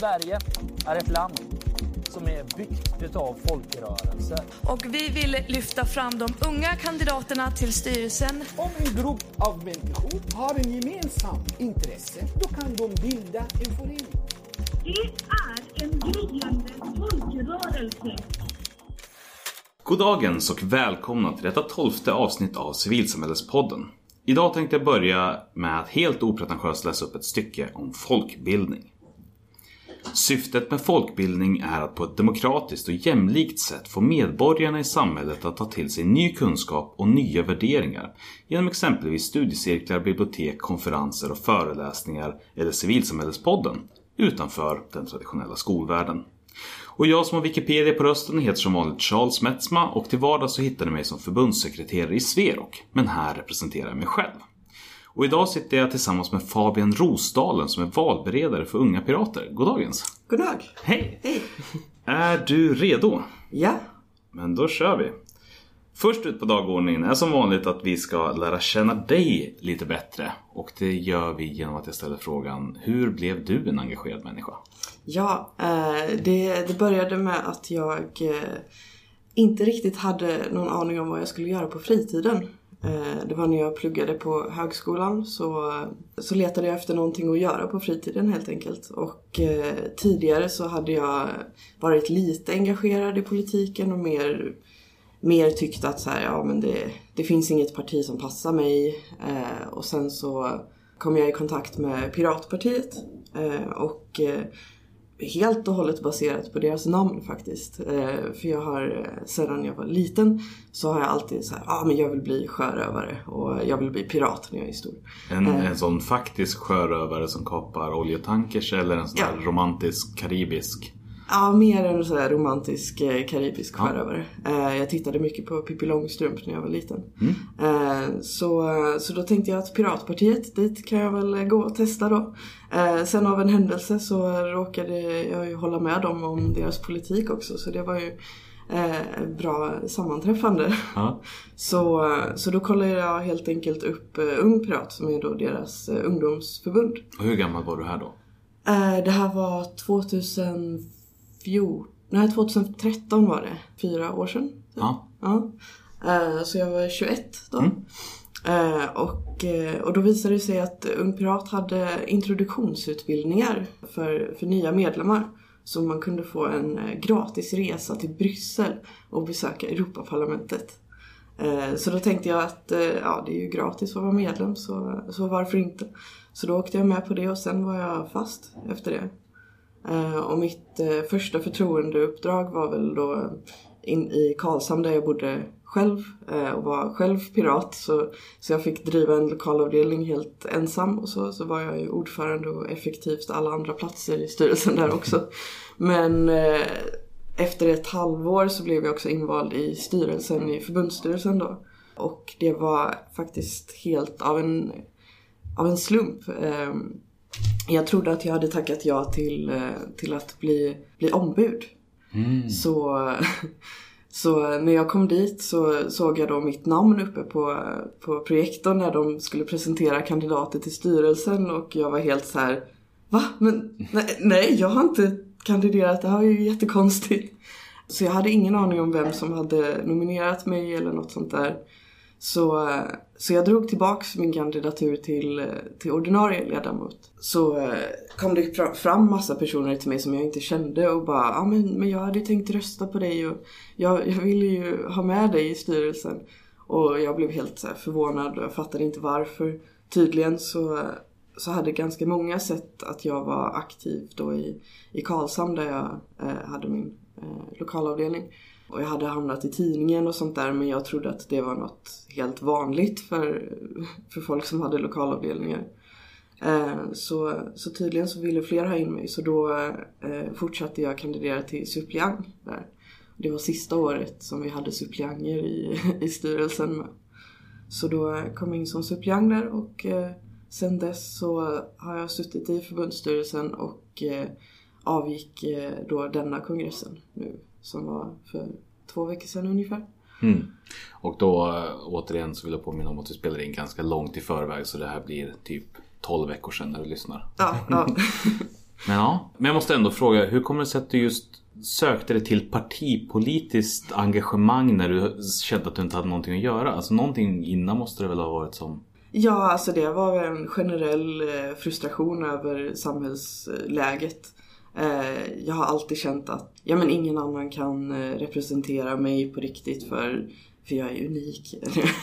Sverige är ett land som är byggt av folkrörelser. Och vi vill lyfta fram de unga kandidaterna till styrelsen. Om en grupp av människor har en gemensam intresse, då kan de bilda en förening. Det är en gryende folkrörelse. Goddagens och välkomna till detta tolfte avsnitt av Civilsamhällespodden. Idag tänkte jag börja med att helt opretentiöst läsa upp ett stycke om folkbildning. Syftet med folkbildning är att på ett demokratiskt och jämlikt sätt få medborgarna i samhället att ta till sig ny kunskap och nya värderingar genom exempelvis studiecirklar, bibliotek, konferenser och föreläsningar eller Civilsamhällespodden utanför den traditionella skolvärlden. Och jag som har Wikipedia på rösten heter som vanligt Charles Metzma och till vardags så hittar ni mig som förbundssekreterare i Sverok. Men här representerar jag mig själv. Och idag sitter jag tillsammans med Fabian Rosdalen som är valberedare för Unga Pirater. Goddagens! God dag! Hej! Hej! Är du redo? Ja, Men då kör vi. Först ut på dagordningen är som vanligt att vi ska lära känna dig lite bättre. Och det gör vi genom att jag ställer frågan Hur blev du en engagerad människa? ja eh, det, det började med att jag eh, inte riktigt hade någon aning om vad jag skulle göra på fritiden. Eh, det var när jag pluggade på högskolan så, så letade jag efter någonting att göra på fritiden helt enkelt. Och eh, tidigare så hade jag varit lite engagerad i politiken och mer mer tyckt att så här, ja, men det, det finns inget parti som passar mig. Eh, och sen så kom jag i kontakt med Piratpartiet. Eh, och eh, helt och hållet baserat på deras namn faktiskt. Eh, för jag har eh, sedan jag var liten så har jag alltid så här, ah, men jag vill bli sjörövare och jag vill bli pirat när jag är stor. En, Eh. en sån faktisk sjörövare som kapar oljetankers eller en sån Ja. romantisk karibisk? Ja, mer en så här romantisk eh, karibisk Ja. sjörövare. Eh, jag tittade mycket på Pippi Långstrump när jag var liten. Mm. Eh, så, så då tänkte jag att Piratpartiet, dit kan jag väl gå och testa då. Eh, sen av en händelse så råkade jag ju hålla med dem om deras politik också. Så det var ju eh, bra sammanträffande. Ja. Så, så då kollade jag helt enkelt upp eh, Ung Pirat som är då deras ungdomsförbund. Och hur gammal var du här då? Det här var 2014, nej 2013 var det. Fyra år sedan. typ. Ja. Ja. Eh, så jag var 21 då. Mm. Eh, och, eh, och då visade det sig att Ung Pirat hade introduktionsutbildningar för, för nya medlemmar. Så man kunde få en gratis resa till Bryssel och besöka Europaparlamentet. Så då tänkte jag att ja, det är ju gratis att vara medlem så, så varför inte. Så då åkte jag med på det och sen var jag fast efter det. Eh, Och mitt eh, första förtroendeuppdrag var väl då in i Karlshamn där jag bodde själv eh, och var själv pirat. Så, så jag fick driva en lokalavdelning helt ensam och så, så var jag ju ordförande och effektivt alla andra platser i styrelsen där också. Men eh, efter ett halvår så blev jag också invald i styrelsen, i förbundsstyrelsen då. Och det var faktiskt helt av en, av en slump. Eh, jag trodde att jag hade tackat ja till, eh, till att bli, bli ombud. Så, så när jag kom dit så såg jag då mitt namn uppe på, på projektorn när de skulle presentera kandidater till styrelsen och jag var helt så här. Va? Men nej, nej, jag har inte kandiderat. Det här är ju jättekonstigt. Så jag hade ingen aning om vem som hade nominerat mig eller något sånt där. Så, så jag drog tillbaks min kandidatur till, till ordinarie ledamot. Så eh, kom det fram massa personer till mig som jag inte kände och bara ja men, men jag hade tänkt rösta på dig och jag, jag ville ju ha med dig i styrelsen. Och jag blev helt så här förvånad och jag fattade inte varför. Tydligen så, så hade ganska många sett att jag var aktiv då i, i Karlshamn där jag eh, hade min eh, lokalavdelning. Och jag hade hamnat i tidningen och sånt där men jag trodde att det var något helt vanligt för, för folk som hade lokalavdelningar. Eh, så, så tydligen så ville fler ha in mig så då eh, fortsatte jag kandidera till suppleant där. Det var sista året som vi hade suppleanter i, i styrelsen med. Så då eh, kom jag in som suppleant där och eh, sen dess så har jag suttit i förbundsstyrelsen och eh, avgick eh, då denna kongressen nu som var för två veckor sedan ungefär. Mm. Och då äh, återigen så vill jag påminna om att du spelar in ganska långt i förväg så det här blir typ 12 veckor sedan när du lyssnar. Ja, ja. Men ja, men jag måste ändå fråga, hur kommer det sig att du just sökte dig till partipolitiskt engagemang när du kände att du inte hade någonting att göra? Alltså någonting innan måste det väl ha varit som... Ja, alltså det var en generell eh, frustration över samhällsläget. Eh, Jag har alltid känt att ja, men ingen annan kan eh, representera mig på riktigt för, för jag är unik.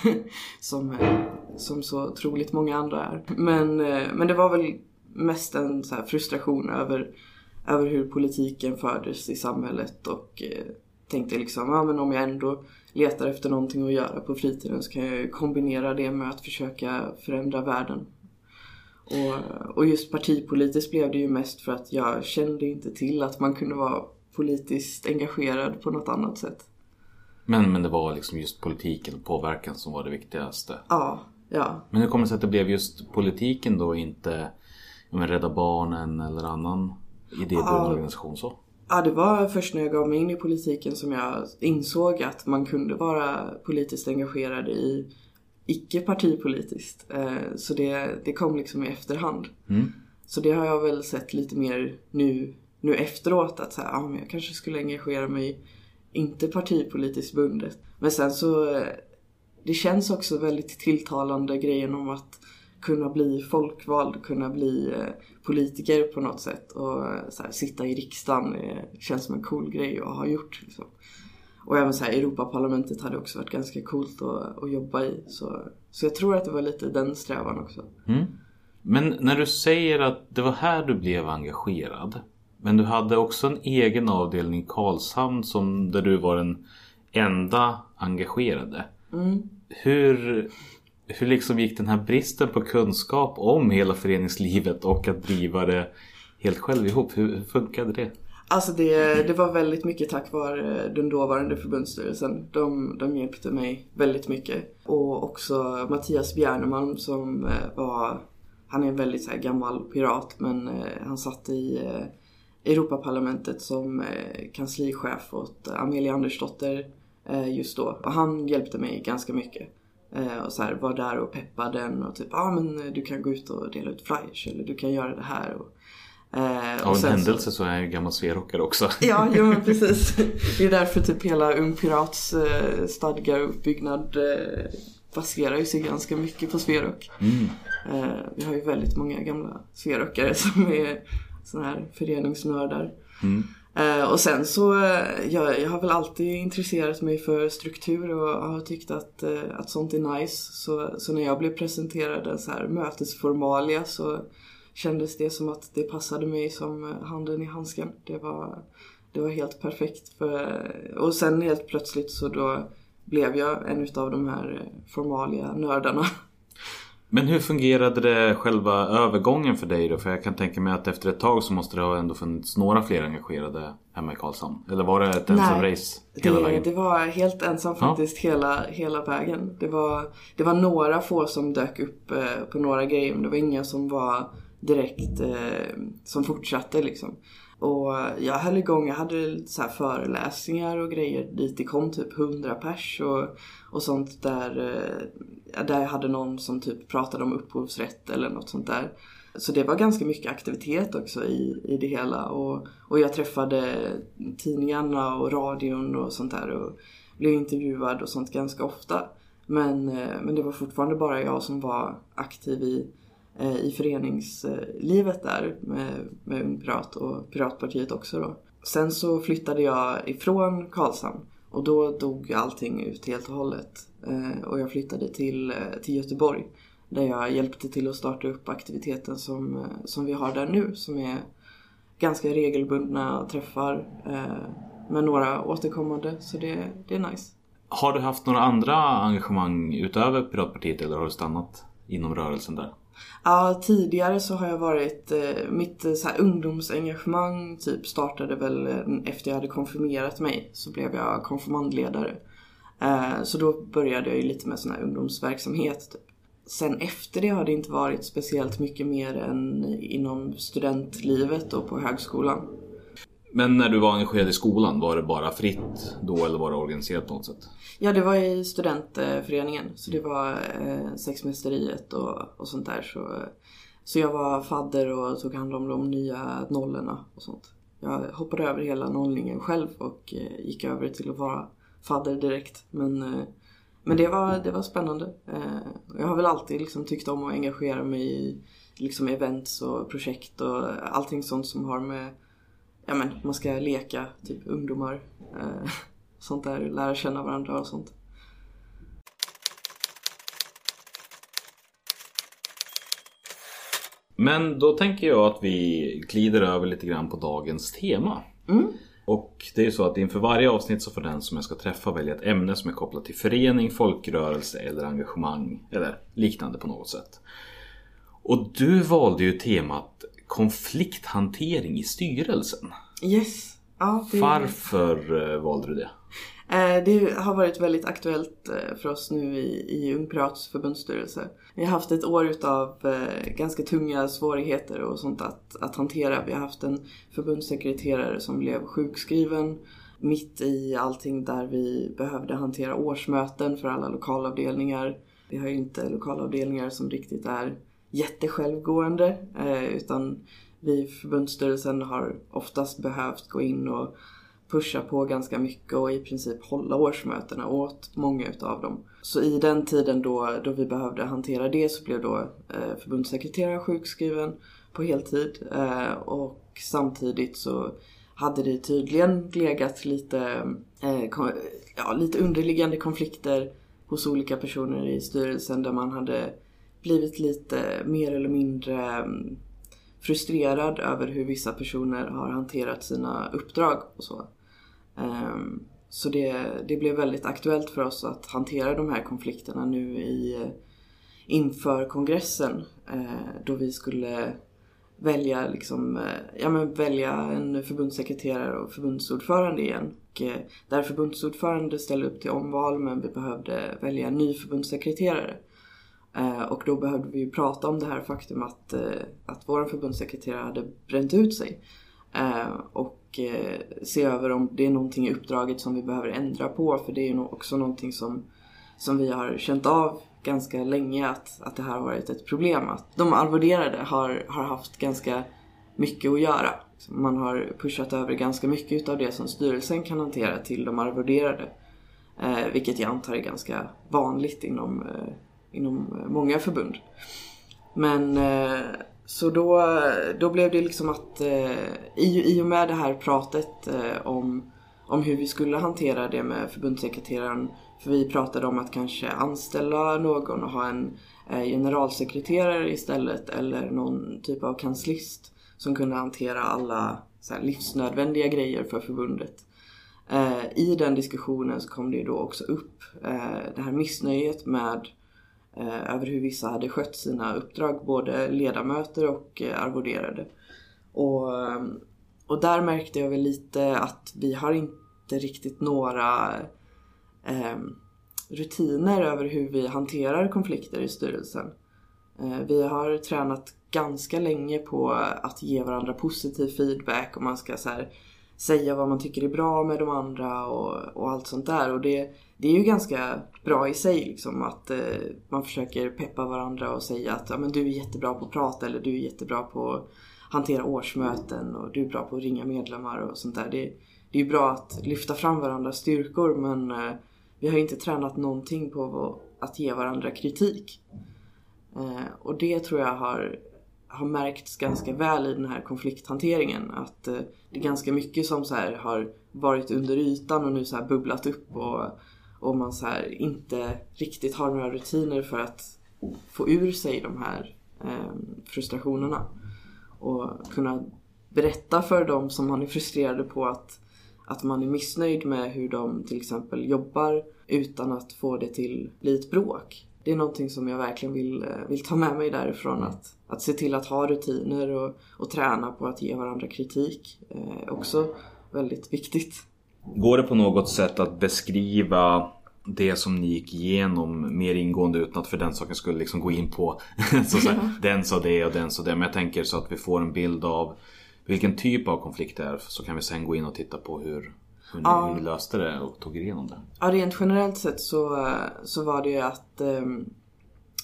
som, eh, som så otroligt många andra är. Men, eh, men det var väl mest en så här frustration över, över hur politiken fördes i samhället och eh, tänkte liksom, ja men om jag ändå letar efter någonting att göra på fritiden så kan jag ju kombinera det med att försöka förändra världen. Och, och just partipolitiskt blev det ju mest för att jag kände inte till att man kunde vara politiskt engagerad på något annat sätt. Men, men det var liksom just politiken och påverkan som var det viktigaste. Ja, ja. Men hur kommer det sig att det blev just politiken då inte men Rädda Barnen eller annan idéburen Ja. organisation så? Ja, det var först när jag gav mig in i politiken som jag insåg att man kunde vara politiskt engagerad i icke partipolitiskt. Eh, Så det, det kom liksom i efterhand. Mm. Så det har jag väl sett lite mer nu, nu efteråt att så här, men jag kanske skulle engagera mig inte partipolitiskt bundet. Men sen så, eh, det känns också väldigt tilltalande grejen om att kunna bli folkvald, kunna bli eh, politiker på något sätt och här, sitta i riksdagen känns som en cool grej att ha gjort. Liksom. Och även så här, Europaparlamentet hade också varit ganska coolt att, att jobba i. Så, så jag tror att det var lite den strävan också. Mm. Men när du säger att det var här du blev engagerad. Men du hade också en egen avdelning i Karlshamn som, där du var den enda engagerade. Hur, hur liksom gick den här bristen på kunskap om hela föreningslivet och att driva det helt själv ihop? Hur, hur funkade det? Alltså det, det var väldigt mycket tack vare den dåvarande förbundsstyrelsen. De, de hjälpte mig väldigt mycket. Och också Mattias Bjärnemalm som eh, var, han är en väldigt så här gammal pirat men eh, han satt i eh, Europaparlamentet som kanslichef åt Amelia Andersdotter just då. Och han hjälpte mig ganska mycket. Och så här, var där och peppade den och typ, ja ah, men du kan gå ut och dela ut flyers eller du kan göra det här. Och, eh, Av en sen så- händelse så är jag ju gammal sverockare också. Ja, jo men precis. Det är därför typ hela Ung Pirats eh, stadgar och uppbyggnad eh, baserar ju sig ganska mycket på Sverok. Eh, vi har ju väldigt många gamla Sverockare som är såna här föreningsnördar. Eh, och sen så, eh, jag, jag har väl alltid intresserat mig för struktur och har tyckt att, eh, att sånt är nice. Så, så när jag blev presenterad en så här mötesformalia så kändes det som att det passade mig som eh, handen i handsken. Det var, det var helt perfekt. För, och sen helt plötsligt så då blev jag en utav de här eh, formalia nördarna. Men hur fungerade det själva övergången för dig då? För jag kan tänka mig att efter ett tag så måste det ha ändå funnits några fler engagerade hemma i Karlshamn. Eller var det ett ensam race hela det, vägen? det var helt ensam Ja. faktiskt hela, hela vägen. Det var, det var några få som dök upp eh, på några grejer men det var inga som var direkt eh, som fortsatte liksom. Och jag höll igång, jag hade så här föreläsningar och grejer dit det kom typ 100 pers och, och sånt där, eh, där jag hade någon som typ pratade om upphovsrätt eller något sånt där. Så det var ganska mycket aktivitet också i, i det hela och, och jag träffade tidningarna och radion och sånt där och blev intervjuad och sånt ganska ofta. Men, eh, men det var fortfarande bara jag som var aktiv i, Eh, i föreningslivet där med, med Ung Pirat och Piratpartiet också då. Sen så flyttade jag ifrån Karlshamn och då dog allting ut helt och hållet. Eh, och jag flyttade till, eh, till Göteborg där jag hjälpte till att starta upp aktiviteten som, som vi har där nu som är ganska regelbundna träffar med några återkommande så det, det är nice. Har du haft några andra engagemang utöver Piratpartiet eller har du stannat inom rörelsen där? Ja, tidigare så har jag varit, eh, mitt eh, så här, ungdomsengagemang typ startade väl eh, efter jag hade konfirmerat mig så blev jag konfirmandledare. Så då började jag ju lite med sån här ungdomsverksamhet. Typ. Sen efter det har det inte varit speciellt mycket mer än inom studentlivet och på högskolan. Men när du var engagerad i skolan, var det bara fritt då eller var det organiserat på något sätt? Ja, det var i studentföreningen. Så det var eh, sexmästeriet och, och sånt där. Så, Så jag var fadder och tog hand om de nya nollorna och sånt. Jag hoppade över hela nollningen själv och eh, gick över till att vara fadder direkt. Men, eh, men det, var, det var spännande. Eh, jag har väl alltid liksom tyckt om att engagera mig i liksom events och projekt och allting sånt som har med, ja men man ska leka, typ ungdomar. Eh, Sånt där, lära känna varandra och sånt. Men då tänker jag att vi glider över lite grann på dagens tema. Mm. Och det är ju så att inför varje avsnitt så får den som jag ska träffa välja ett ämne som är kopplat till förening, folkrörelse eller engagemang eller liknande på något sätt. Och du valde ju temat konflikthantering i styrelsen. Yes. Ja, det... Varför eh, valde du det? Eh, det har varit väldigt aktuellt eh, för oss nu i, i Ung Pirats förbundsstyrelse. Vi har haft ett år utav ganska tunga svårigheter och sånt att, att hantera. Vi har haft en förbundssekreterare som blev sjukskriven mitt i allting där vi behövde hantera årsmöten för alla lokalavdelningar. Vi har ju inte lokalavdelningar som riktigt är jättesjälvgående utan vi i förbundsstyrelsen har oftast behövt gå in och pusha på ganska mycket och i princip hålla årsmötena åt många utav dem. Så i den tiden då, då vi behövde hantera det så blev då eh, förbundssekreteraren sjukskriven på heltid eh, och samtidigt så hade det tydligen legat lite, eh, ja, lite underliggande konflikter hos olika personer i styrelsen där man hade blivit lite mer eller mindre mm, frustrerad över hur vissa personer har hanterat sina uppdrag och så. Ehm, så det, det blev väldigt aktuellt för oss att hantera de här konflikterna nu i, inför kongressen eh, då vi skulle välja, liksom, eh, ja, men välja en förbundssekreterare och förbundsordförande igen. Och eh, där förbundsordförande ställde upp till omval men vi behövde välja en ny förbundssekreterare. Eh, och då behövde vi ju prata om det här faktum att, eh, att vår förbundssekreterare hade bränt ut sig. Eh, och se över om det är någonting i uppdraget som vi behöver ändra på. För det är ju också någonting som, som vi har känt av ganska länge att, att det här har varit ett problem. Att de arvoderade har, har haft ganska mycket att göra. Man har pushat över ganska mycket av det som styrelsen kan hantera till de arvoderade. Vilket jag antar är ganska vanligt inom, inom eh, många förbund. Men eh, så då, då blev det liksom att eh, i, i och med det här pratet om, om hur vi skulle hantera det med förbundssekreteraren för vi pratade om att kanske anställa någon och ha en generalsekreterare istället eller någon typ av kanslist som kunde hantera alla så här, livsnödvändiga grejer för förbundet. I den diskussionen så kom det ju då också upp det här missnöjet med Eh, över hur vissa hade skött sina uppdrag, både ledamöter och eh, arvoderade. Och, ehm, och där märkte jag väl lite att vi har inte riktigt några eh, rutiner över hur vi hanterar konflikter i styrelsen. Eh, vi har tränat ganska länge på att ge varandra positiv feedback och man ska så här, säga vad man tycker är bra med de andra och, och allt sånt där. Och det, det är ju ganska bra i sig liksom att eh, man försöker peppa varandra och säga att ja, men du är jättebra på att prata eller du är jättebra på att hantera årsmöten och du är bra på att ringa medlemmar och sånt där. Det, det är ju bra att lyfta fram varandras styrkor men eh, vi har inte tränat någonting på att ge varandra kritik. Eh, och det tror jag har, har märkts ganska väl i den här konflikthanteringen. Att eh, det är ganska mycket som så här har varit under ytan och nu så här bubblat upp och och man så här inte riktigt har några rutiner för att få ur sig de här eh, frustrationerna. Och kunna berätta för dem som man är frustrerade på att, att man är missnöjd med hur de till exempel jobbar utan att få det till bli ett bråk. Det är någonting som jag verkligen vill, eh, vill ta med mig därifrån. Att, att se till att ha rutiner och, och träna på att ge varandra kritik. Eh, också väldigt viktigt. Går det på något sätt att beskriva det som ni gick igenom mer ingående utan att för den saken skulle liksom gå in på så så här, den sa det och den sa det. Men jag tänker så att vi får en bild av vilken typ av konflikt det är så kan vi sen gå in och titta på hur, hur ni, ja. löste det och tog igenom det. Ja, rent generellt sett så, så var det ju att ehm,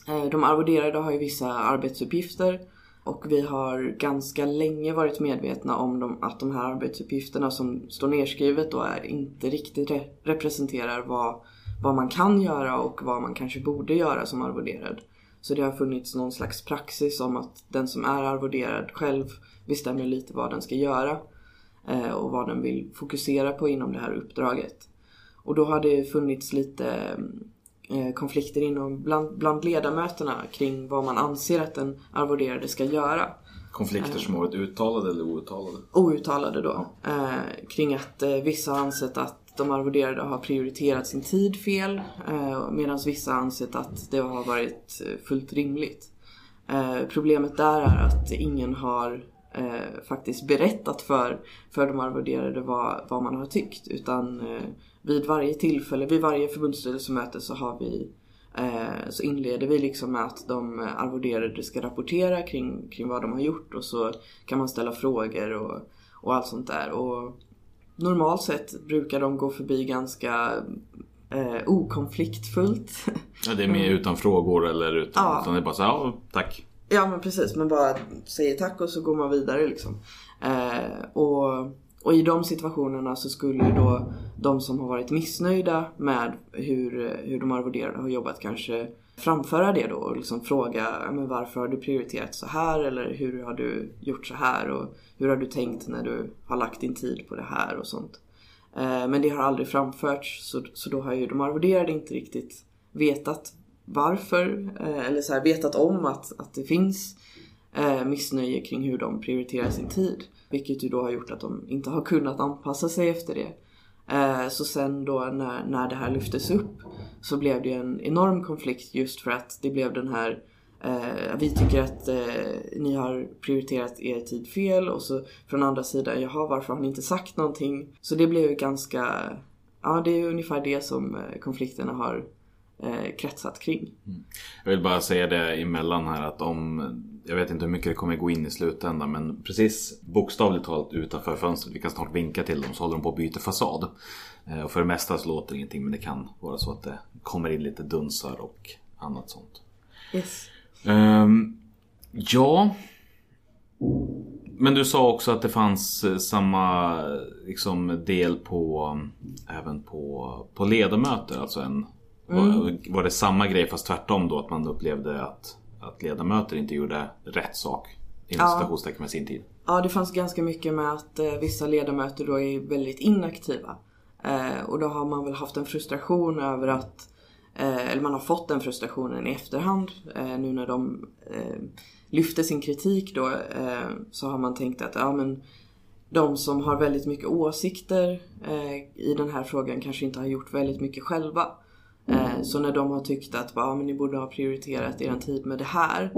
eh, de arvoderade har ju vissa arbetsuppgifter och vi har ganska länge varit medvetna om de, att de här arbetsuppgifterna som står nedskrivet då är inte riktigt re representerar vad, vad man kan göra och vad man kanske borde göra som arvoderad. Så det har funnits någon slags praxis om att den som är arvoderad själv bestämmer lite vad den ska göra eh, och vad den vill fokusera på inom det här uppdraget. Och då har det funnits lite konflikter inom bland, bland ledamöterna kring vad man anser att den arvoderade ska göra. Konflikter som har varit uttalade eller outtalade? Outtalade då. Eh, kring att eh, vissa har ansett att de arvoderade har prioriterat sin tid fel eh, medan vissa har ansett att det har varit eh, fullt rimligt. Eh, problemet där är att ingen har eh, faktiskt berättat för, för de arvoderade vad, vad man har tyckt utan eh, vid varje tillfälle, vid varje förbundsstyrelsemöte så har vi eh, så inleder vi liksom med att de arvoderade ska rapportera kring, kring vad de har gjort och så kan man ställa frågor och, och allt sånt där. Och normalt sett brukar de gå förbi ganska eh, okonfliktfullt. Ja, det är mer utan frågor eller utan, Ja. utan det är bara så här, ja, tack. Ja men precis, man bara säger tack och så går man vidare liksom. Eh, och, och i de situationerna så skulle ju då de som har varit missnöjda med hur, hur de arvoderade har jobbat kanske framföra det då och liksom fråga "Ja, men varför har du prioriterat så här eller hur har du gjort så här och hur har du tänkt när du har lagt din tid på det här och sånt. Eh, men det har aldrig framförts så, så då har ju de arvoderade inte riktigt vetat varför eh, eller så här, vetat om att, att det finns eh, missnöje kring hur de prioriterar sin tid. Vilket ju då har gjort att de inte har kunnat anpassa sig efter det. Eh, så sen då när, när det här lyftes upp så blev det en enorm konflikt just för att det blev den här eh, vi tycker att eh, ni har prioriterat er tid fel och så från andra sidan, jaha varför har ni inte sagt någonting? Så det blev ju ganska, ja det är ju ungefär det som eh, konflikterna har eh, kretsat kring. Jag vill bara säga det emellan här att om Jag vet inte hur mycket det kommer gå in i slutändan men precis bokstavligt talat utanför fönstret Vi kan snart vinka till dem så håller de på att byta fasad Eh, Och för det mesta så låter det ingenting men det kan vara så att det kommer in lite dunsar och annat sånt Yes. Ehm, Ja Men du sa också att det fanns eh, samma liksom, del på Även på, på ledamöter alltså en var, var det samma grej fast tvärtom då att man upplevde att, att ledamöter inte gjorde rätt sak Inom Ja. med sin tid Ja, det fanns ganska mycket med att eh, vissa ledamöter då är väldigt inaktiva. Eh, och då har man väl haft en frustration över att, eh, eller man har fått den frustrationen i efterhand eh, nu när de eh, lyfte sin kritik då eh, så har man tänkt att ja men de som har väldigt mycket åsikter i den här frågan kanske inte har gjort väldigt mycket själva. Eh, så när de har tyckt att ja, men ni borde ha prioriterat er tid med det här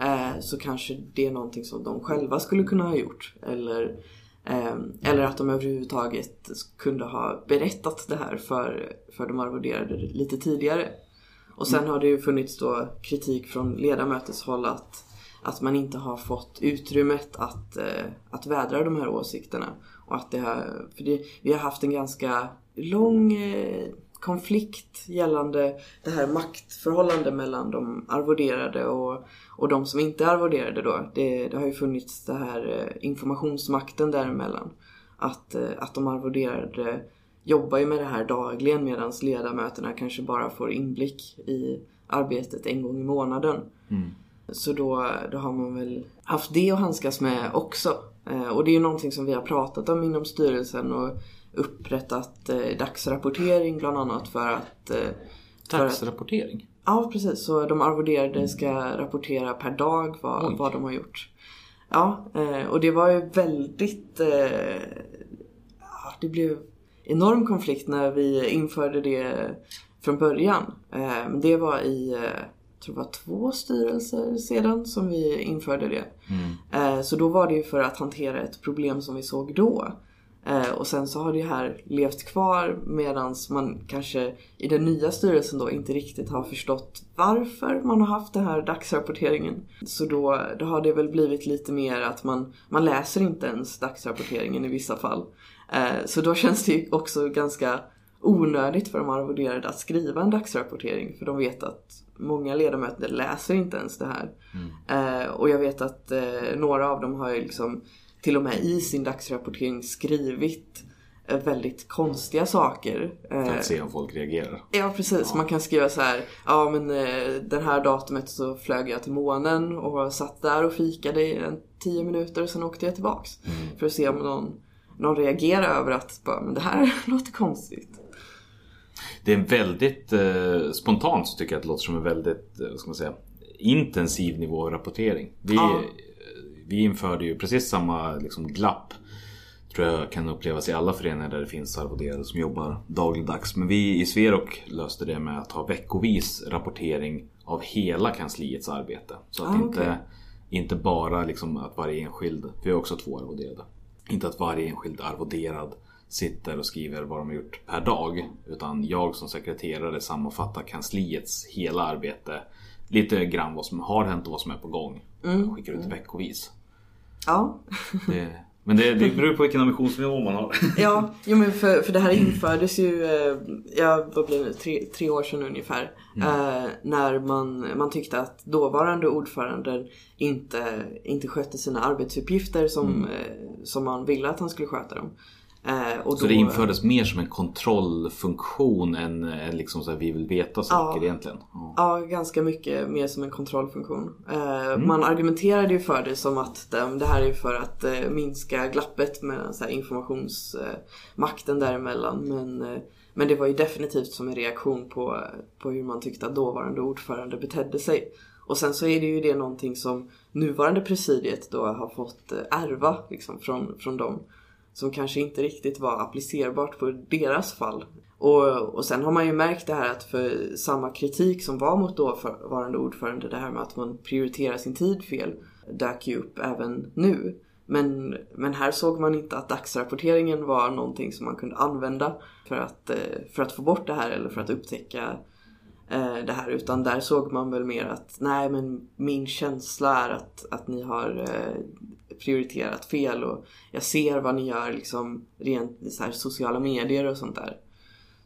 eh, så kanske det är någonting som de själva skulle kunna ha gjort. Eller, eh, eller att de överhuvudtaget kunde ha berättat det här för, för de arvoderade lite tidigare. Och sen har det ju funnits då kritik från ledamöteshåll att, att man inte har fått utrymmet att, eh, att vädra de här åsikterna. Och att det har, för det, vi har haft en ganska lång konflikt gällande det här maktförhållandet mellan de arvoderade och, och de som inte är arvoderade då. Det, det har ju funnits det här eh, informationsmakten däremellan. Att, eh, att de arvoderade jobbar ju med det här dagligen medan ledamöterna kanske bara får inblick i arbetet en gång i månaden. Så då, då har man väl haft det att handskas med också. Eh, och det är ju någonting som vi har pratat om inom styrelsen och upprättat eh, dagsrapportering bland annat för att... Eh, för Dagsrapportering? Ja, precis. Så de arvoderade ska rapportera per dag vad, Oj. vad de har gjort. Ja, eh, och det var ju väldigt... Eh, det blev enorm konflikt när vi införde det från början. Eh, Men det var i, eh, jag tror det var två styrelser sedan som vi införde det. Eh, Så då var det ju för att hantera ett problem som vi såg då. Eh, Och sen så har det här levt kvar medan man kanske i den nya styrelsen då inte riktigt har förstått varför man har haft den här dagsrapporteringen. Så då, då har det väl blivit lite mer att man, man läser inte ens dagsrapporteringen i vissa fall. Eh, Så då känns det ju också ganska onödigt för de arvoderade att skriva en dagsrapportering för de vet att många ledamöter läser inte ens det här. Eh, och jag vet att några av dem har ju liksom till och med i sin dagsrapportering skrivit eh, väldigt konstiga saker. För Eh, att se om folk reagerar. Ja precis, man kan skriva så här. Ja men eh, den här datumet så flög jag till månen och satt där och fikade i en tio minuter och sen åkte jag tillbaks. För att se om någon, någon reagerar över att bara, men det här låter konstigt. Det är en väldigt eh, spontant så tycker jag att det låter som en väldigt, eh, vad ska man säga, intensiv nivå av rapportering. Vi, Ja. Vi införde ju precis samma liksom, glapp tror jag kan upplevas i alla föreningar där det finns arvoderade som jobbar dagligdags. Men vi i Sverok löste det med att ha veckovis rapportering av hela kansliets arbete. Så att Ah, inte, okej. inte bara liksom att varje enskild, vi har också två arvoderade. Inte att varje enskild arvoderad sitter och skriver vad de har gjort per dag. Utan jag som sekreterare sammanfattar kansliets hela arbete. Lite grann vad som har hänt och vad som är på gång. Och skickar ut veckovis. Ja, Det, men det, det beror på vilken ambitionsnivå man har. ja jo, men för, för det här infördes ju, eh, ja vad blir det, tre, tre år sedan ungefär. Eh, när man, man tyckte att dåvarande ordföranden inte, inte skötte sina arbetsuppgifter som, eh, som man ville att han skulle sköta dem. Eh, och Så då- det infördes mer som en kontrollfunktion än, än liksom så här, vi vill veta saker egentligen. Ja. Ja, ganska mycket mer som en kontrollfunktion. Eh, Man argumenterade ju för det som att det här är för att eh, minska glappet mellan så här, informationsmakten däremellan. Men, eh, men det var ju definitivt som en reaktion på, på hur man tyckte att dåvarande ordförande betedde sig. Och sen så är det ju det någonting som nuvarande presidiet då har fått eh, ärva liksom, från, från dem. Som kanske inte riktigt var applicerbart på deras fall. Och, och sen har man ju märkt det här att för samma kritik som var mot dåvarande ordförande, det här med att man prioriterar sin tid fel, dök ju upp även nu. Men, men här såg man inte att dagsrapporteringen var någonting som man kunde använda för att, eh, för att få bort det här eller för att upptäcka eh, det här. Utan där såg man väl mer att nej men min känsla är att, att ni har eh, prioriterat fel och jag ser vad ni gör liksom rent så här, sociala medier och sånt där.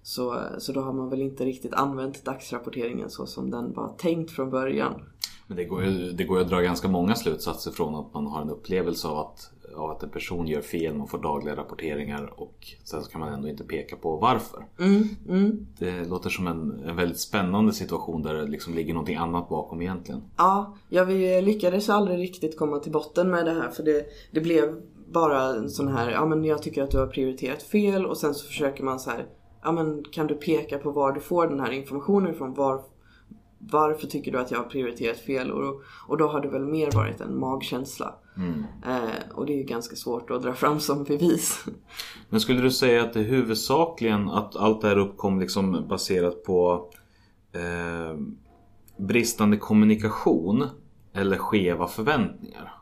Så, så då har man väl inte riktigt använt dagsrapporteringen så som den var tänkt från början. Men det går, ju, det går ju att dra ganska många slutsatser från att man har en upplevelse av att, av att en person gör fel, man får dagliga rapporteringar och sen så kan man ändå inte peka på varför. Det låter som en, en väldigt spännande situation där det liksom ligger någonting annat bakom egentligen. Ja, ja, vi lyckades aldrig riktigt komma till botten med det här för det, det blev bara en sån här, ja men jag tycker att du har prioriterat fel och sen så försöker man så här, ja men kan du peka på var du får den här informationen ifrån? Var, varför tycker du att jag har prioriterat fel? Och, och då har det väl mer varit en magkänsla. Eh, och det är ju ganska svårt att dra fram som bevis. Men skulle du säga att det huvudsakligen att allt det här uppkom liksom baserat på eh, bristande kommunikation eller skeva förväntningar?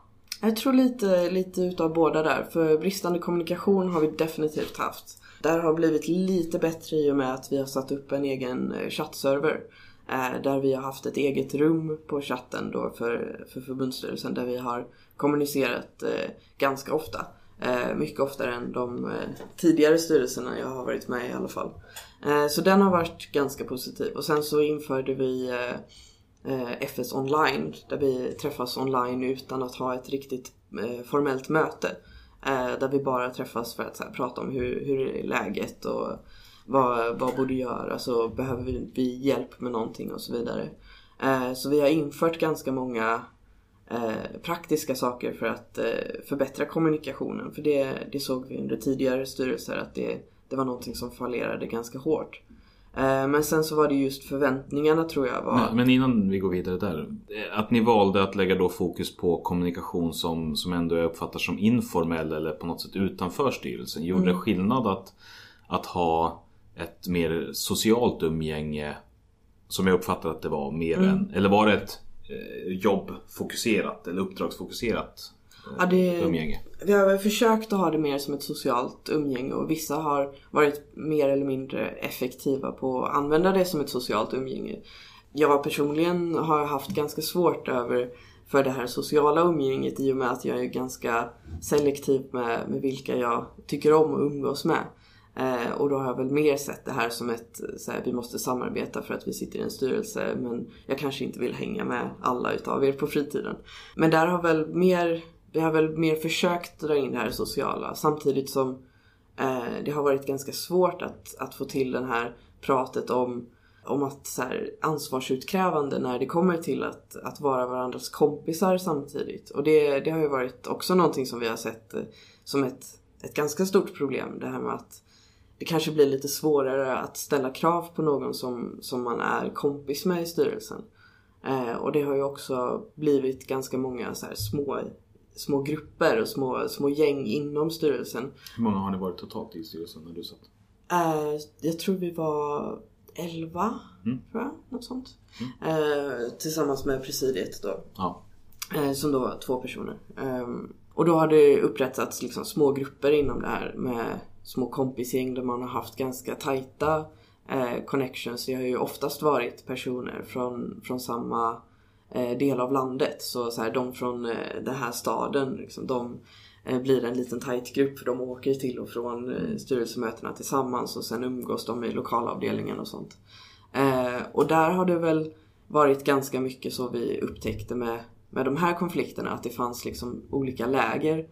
Jag tror lite, lite utav båda där. För bristande kommunikation har vi definitivt haft. Där har blivit lite bättre i och med att vi har satt upp en egen eh, chattserver. Eh, där vi har haft ett eget rum på chatten då för, för förbundsstyrelsen där vi har kommunicerat eh, ganska ofta. Eh, mycket oftare än de eh, tidigare styrelserna jag har varit med i i alla fall. Eh, så den har varit ganska positiv. Och sen så införde vi eh, eh FS online där vi träffas online utan att ha ett riktigt eh, formellt möte. Eh, där vi bara träffas för att så här, prata om hur, hur är läget och vad, vad borde göras och behöver vi, vi hjälp med någonting och så vidare. Eh, så vi har infört ganska många eh, praktiska saker för att eh, förbättra kommunikationen. För det, det såg vi under tidigare styrelser att det, det var någonting som fallerade ganska hårt. Eh, men sen så var det just förväntningarna tror jag var... Men, men innan vi går vidare där. Att ni valde att lägga då fokus på kommunikation som, som ändå jag uppfattar som informell eller på något sätt utanför styrelsen. Gjorde det skillnad att, att ha ett mer socialt umgänge som jag uppfattar att det var mer än, eller var det ett jobbfokuserat eller uppdragsfokuserat eh, Ja, det, umgänge? Vi har försökt att ha det mer som ett socialt umgänge och vissa har varit mer eller mindre effektiva på att använda det som ett socialt umgänge. Jag personligen har haft ganska svårt över för det här sociala umgänget i och med att jag är ganska selektiv med, med vilka jag tycker om att umgås med. Eh, och då har jag väl mer sett det här som ett, så här, vi måste samarbeta för att vi sitter i en styrelse men jag kanske inte vill hänga med alla utav er på fritiden. Men där har väl mer, vi har väl mer försökt dra in det här sociala samtidigt som eh, det har varit ganska svårt att, att få till det här pratet om om att så här, ansvarsutkrävande när det kommer till att, att vara varandras kompisar samtidigt. Och det, det har ju varit också någonting som vi har sett eh, som ett, ett ganska stort problem. Det här med att det kanske blir lite svårare att ställa krav på någon som, som man är kompis med i styrelsen. Eh, och det har ju också blivit ganska många så små, små grupper och små, små gäng inom styrelsen. Hur många har ni varit totalt i styrelsen när du satt? Eh, jag tror vi var 11, Mm. tror jag. Något sånt. Eh, tillsammans med presidiet då. Ja. Eh, som då var två personer. Ehm, och då har det upprättats liksom små grupper inom det här med små kompisgäng där man har haft ganska tajta eh, connections. Det har ju oftast varit personer från, från samma eh, del av landet. Så, så här, de från eh, den här staden, liksom, de eh, blir en liten tajt grupp för de åker till och från eh, styrelsemötena tillsammans och sen umgås de i lokalavdelningen och sånt. Eh, och där har det väl varit ganska mycket så vi upptäckte med, med de här konflikterna att det fanns liksom olika läger.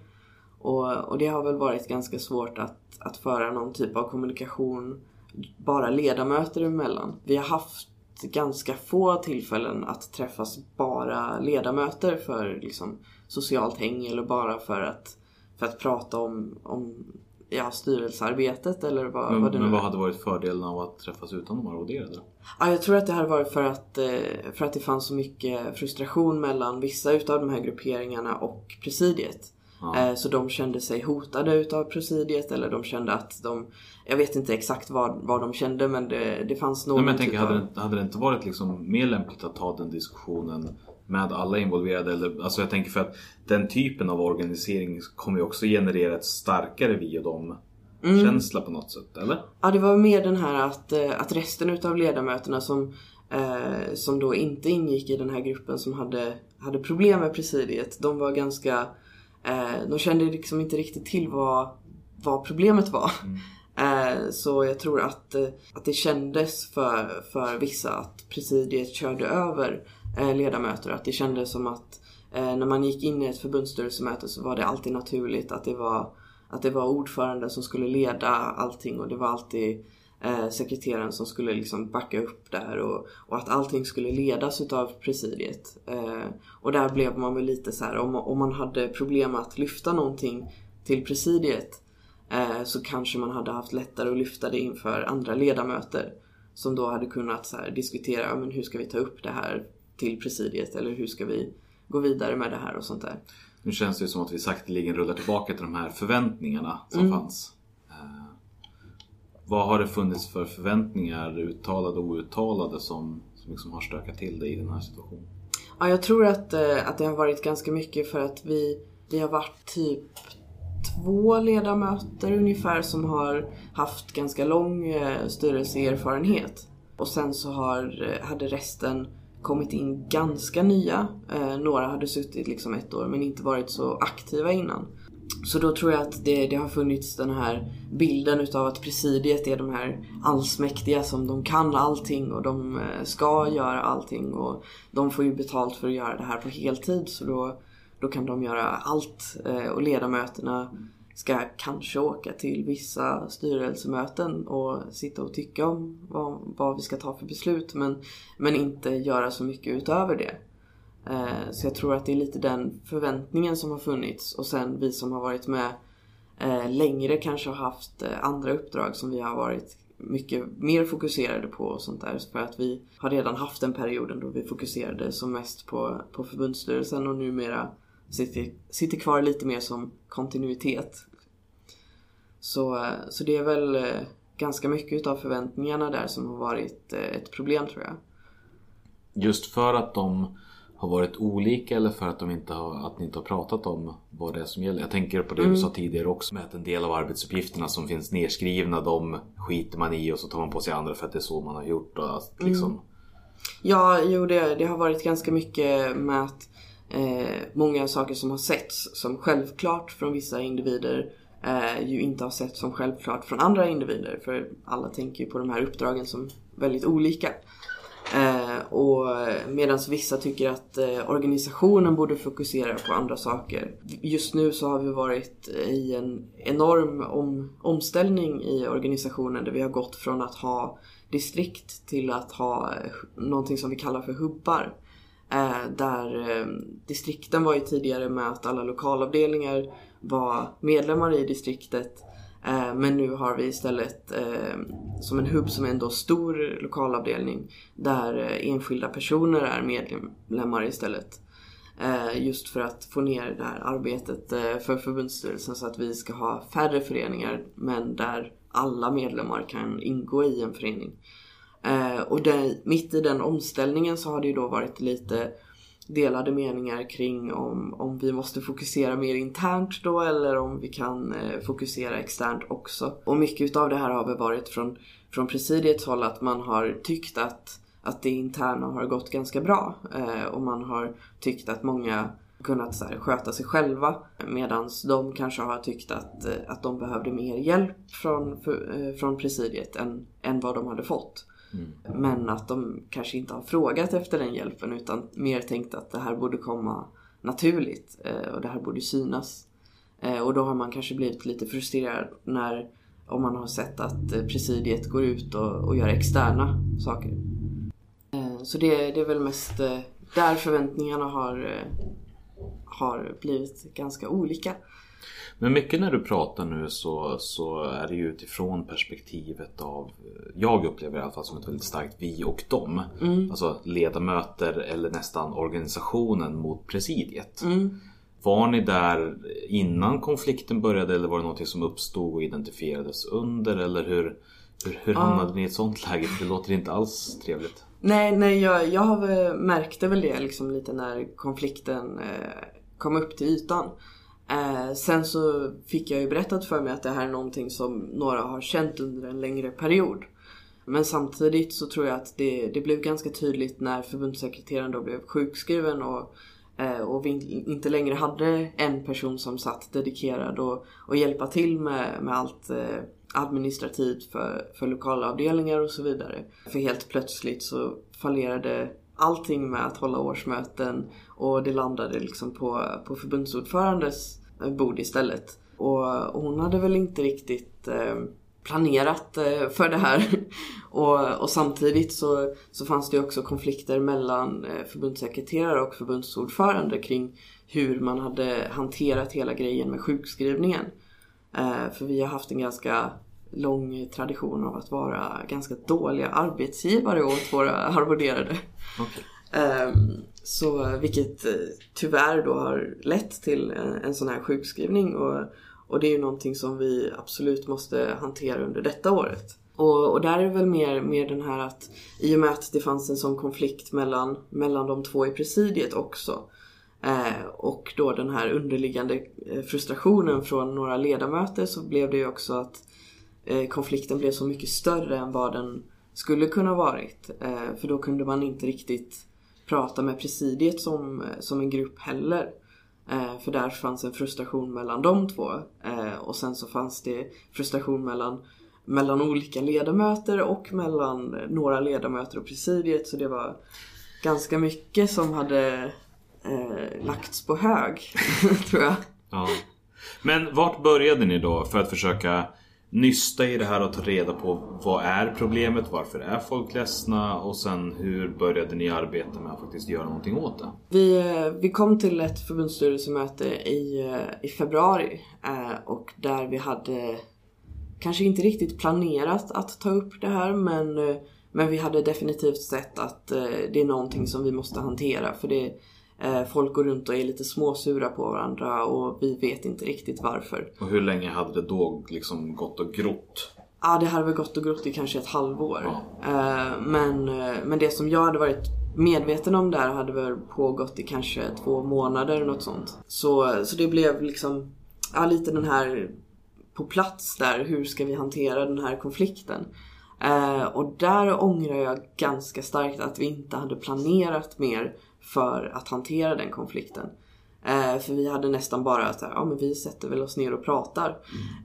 Och, och det har väl varit ganska svårt att, att föra någon typ av kommunikation bara ledamöter emellan. Vi har haft ganska få tillfällen att träffas bara ledamöter för liksom socialt häng eller bara för att, för att prata om, om ja, styrelsearbetet eller vad, Men, vad det nu men vad hade varit fördelen av att träffas utan de arvoderade? Ja, jag tror att det hade varit för att, eh, för att det fanns så mycket frustration mellan vissa utav de här grupperingarna och presidiet. Ja. Eh, Så de kände sig hotade utav presidiet eller de kände att de... Jag vet inte exakt vad, vad de kände men det, det fanns någon Nej, men jag tänker, typ av... hade, det, hade det inte varit liksom mer lämpligt att ta den diskussionen med alla involverade? Eller, alltså jag tänker för att den typen av organisering kommer ju också generera ett starkare vi och dem Mm. känsla på något sätt, eller? Ja, det var mer den här att, eh, att resten utav ledamöterna som, eh, som då inte ingick i den här gruppen som hade, hade problem med presidiet, de var ganska... Eh, de kände liksom inte riktigt till vad, vad problemet var. Eh, så jag tror att, eh, att det kändes för, för vissa att presidiet körde över eh, ledamöter. Att det kändes som att när man gick in i ett förbundsstyrelsemöte så var det alltid naturligt att det var att det var ordföranden som skulle leda allting och det var alltid eh, sekreteraren som skulle liksom backa upp där och, och att allting skulle ledas utav presidiet. Eh, och där blev man väl lite så här om, om man hade problem att lyfta någonting till presidiet eh, så kanske man hade haft lättare att lyfta det inför andra ledamöter som då hade kunnat så här, diskutera men hur ska vi ta upp det här till presidiet eller hur ska vi gå vidare med det här och sånt där. Nu känns det ju som att vi sakteligen rullar tillbaka till de här förväntningarna som Mm. fanns. Vad har det funnits för förväntningar, uttalade och outtalade, som, som liksom har stökat till det i den här situationen? Ja, jag tror att, eh, att det har varit ganska mycket för att vi, vi har varit typ två ledamöter ungefär som har haft ganska lång eh, styrelseerfarenhet. Och sen så har, eh, hade resten kommit in ganska nya. Några hade suttit liksom ett år men inte varit så aktiva innan. Så då tror jag att det, det har funnits den här bilden utav att presidiet är de här allsmäktiga som de kan allting och de eh, ska göra allting och de får ju betalt för att göra det här på heltid så då, då kan de göra allt eh, och ledamöterna ska kanske åka till vissa styrelsemöten och sitta och tycka om vad, vad vi ska ta för beslut men, men inte göra så mycket utöver det. Eh, så jag tror att det är lite den förväntningen som har funnits och sen vi som har varit med eh, längre kanske har haft eh, andra uppdrag som vi har varit mycket mer fokuserade på och sånt där. För att vi har redan haft den perioden då vi fokuserade som mest på, på förbundsstyrelsen och numera sitter, sitter kvar lite mer som kontinuitet. Så, så det är väl ganska mycket utav förväntningarna där som har varit ett problem tror jag. Just för att de har varit olika eller för att, de inte har, att ni inte har pratat om vad det är som gäller? Jag tänker på det du sa tidigare också med att en del av arbetsuppgifterna som finns nedskrivna de skiter man i och så tar man på sig andra för att det är så man har gjort. Och att liksom, Ja, jo det, det har varit ganska mycket med att eh, många saker som har setts som självklart från vissa individer eh, ju inte har sett som självklart från andra individer. För alla tänker ju på de här uppdragen som väldigt olika. Eh, och medan vissa tycker att eh, organisationen borde fokusera på andra saker. Just nu så har vi varit i en enorm om, omställning i organisationen där vi har gått från att ha distrikt till att ha eh, någonting som vi kallar för hubbar. Eh, där eh, distrikten var ju tidigare med att alla lokalavdelningar var medlemmar i distriktet Eh, men nu har vi istället eh, som en hubb som är en stor lokalavdelning där eh, enskilda personer är medlemmar istället. Just för att få ner det här arbetet för förbundsstyrelsen så att vi ska ha färre föreningar men där alla medlemmar kan ingå i en förening. Och där, mitt i den omställningen så har det ju då varit lite delade meningar kring om, om vi måste fokusera mer internt då eller om vi kan eh, fokusera externt också. Och mycket utav det här har väl varit från, från presidiets håll att man har tyckt att, att det interna har gått ganska bra. Eh, och man har tyckt att många kunnat så här, sköta sig själva medan de kanske har tyckt att, eh, att de behövde mer hjälp från, för, eh, från presidiet än, än vad de hade fått. Mm. Men att de kanske inte har frågat efter den hjälpen utan mer tänkt att det här borde komma naturligt eh, och det här borde synas. Eh, och då har man kanske blivit lite frustrerad när om man har sett att eh, presidiet går ut och, och gör externa saker. Så det, det är väl mest där förväntningarna har, har blivit ganska olika. Men mycket när du pratar nu så, så är det ju utifrån perspektivet av Jag upplever i alla fall som ett väldigt starkt vi och dem. Mm. Alltså ledamöter eller nästan organisationen mot presidiet. Mm. Var ni där innan konflikten började eller var det något som uppstod och identifierades under? Eller hur, hur, hur hamnade ni i ett sånt läge? Det låter inte alls trevligt. Nej, nej jag, jag märkte väl det liksom lite när konflikten eh, kom upp till ytan. Eh, sen så fick jag ju berättat för mig att det här är någonting som några har känt under en längre period. Men samtidigt så tror jag att det, det blev ganska tydligt när förbundssekreteraren då blev sjukskriven och, eh, och vi inte längre hade en person som satt dedikerad och, och hjälpa till med, med allt eh, administrativt för, för lokalavdelningar och så vidare. För helt plötsligt så fallerade allting med att hålla årsmöten och det landade liksom på, på förbundsordförandes bord istället. Och, och hon hade väl inte riktigt eh, planerat eh, för det här. och, och, samtidigt så, så fanns det också konflikter mellan eh, förbundssekreterare och förbundsordförande kring hur man hade hanterat hela grejen med sjukskrivningen. Eh, för vi har haft en ganska lång tradition av att vara ganska dåliga arbetsgivare åt våra arvoderade. Okay. Um, så, vilket eh, tyvärr då har lett till en, sån här sjukskrivning och, och det är ju någonting som vi absolut måste hantera under detta året. Och, och, där är det väl mer, mer den här att i och med att det fanns en sån konflikt mellan, mellan de två i presidiet också eh, och då den här underliggande eh, frustrationen från några ledamöter så blev det ju också att Eh, konflikten blev så mycket större än vad den skulle kunna varit. Eh, för då kunde man inte riktigt prata med presidiet som, eh, som en grupp heller. För där fanns en frustration mellan de två. Och sen så fanns det frustration mellan, mellan olika ledamöter och mellan några ledamöter och presidiet. Så det var ganska mycket som hade eh, lagts på hög, tror jag. Ja. Men vart började ni då för att försöka nysta i det här och ta reda på vad är problemet, varför är folk ledsna och sen hur började ni arbeta med att faktiskt göra någonting åt det? Vi, eh, vi kom till ett förbundsstyrelsemöte i, eh, i februari eh, och där vi hade kanske inte riktigt planerat att ta upp det här men, men vi hade definitivt sett att det är någonting som vi måste hantera för det folk går runt och är lite småsura på varandra och vi vet inte riktigt varför. Och hur länge hade det då liksom gått och grott? Ja, det hade väl gått och grott i kanske ett halvår. Ja. Eh, men, eh, men det som jag hade varit medveten om där hade väl pågått i kanske två månader eller något sånt. Så, så det blev liksom ja, lite den här på plats där, hur ska vi hantera den här konflikten? och där ångrar jag ganska starkt att vi inte hade planerat mer för att hantera den konflikten. Eh, för vi hade nästan bara så här, ja men vi sätter väl oss ner och pratar.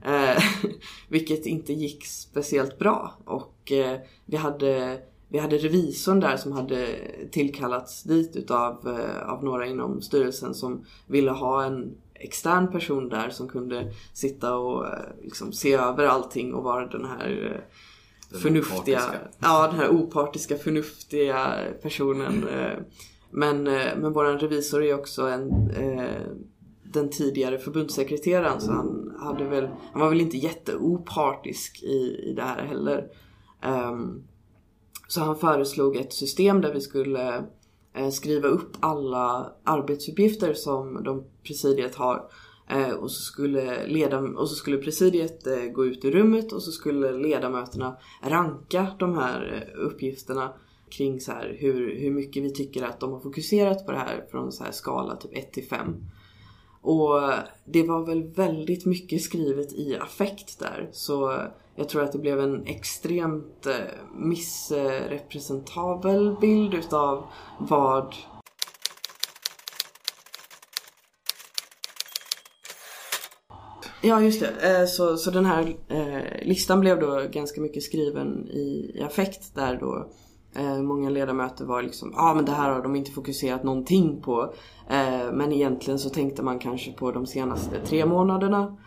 Eh, vilket inte gick speciellt bra. Och eh, vi hade vi hade revisorn där som hade tillkallats dit utav eh, av några inom styrelsen som ville ha en extern person där som kunde sitta och eh, liksom se över allting och vara den här eh, Den förnuftiga, opartiska. ja den här opartiska förnuftiga personen. eh. Men, eh, men vår revisor är också en eh, den tidigare förbundssekreteraren så han hade väl, han var väl inte jätteopartisk i, i det här heller. Um, så han föreslog ett system där vi skulle eh, skriva upp alla arbetsuppgifter som de presidiet har. Eh, och, så skulle leda, och så skulle presidiet eh, gå ut i rummet och så skulle ledamöterna ranka de här eh, uppgifterna kring så här hur, hur mycket vi tycker att de har fokuserat på det här från så här skala typ 1 till 5. Och det var väl väldigt mycket skrivet i affekt där. Så jag tror att det blev en extremt eh, missrepresentabel bild utav vad Ja just det, eh, så, så den här eh, listan blev då ganska mycket skriven i, i affekt där då eh, många ledamöter var liksom ja ah, men det här har de inte fokuserat någonting på. Eh, men egentligen så tänkte man kanske på de senaste tre månaderna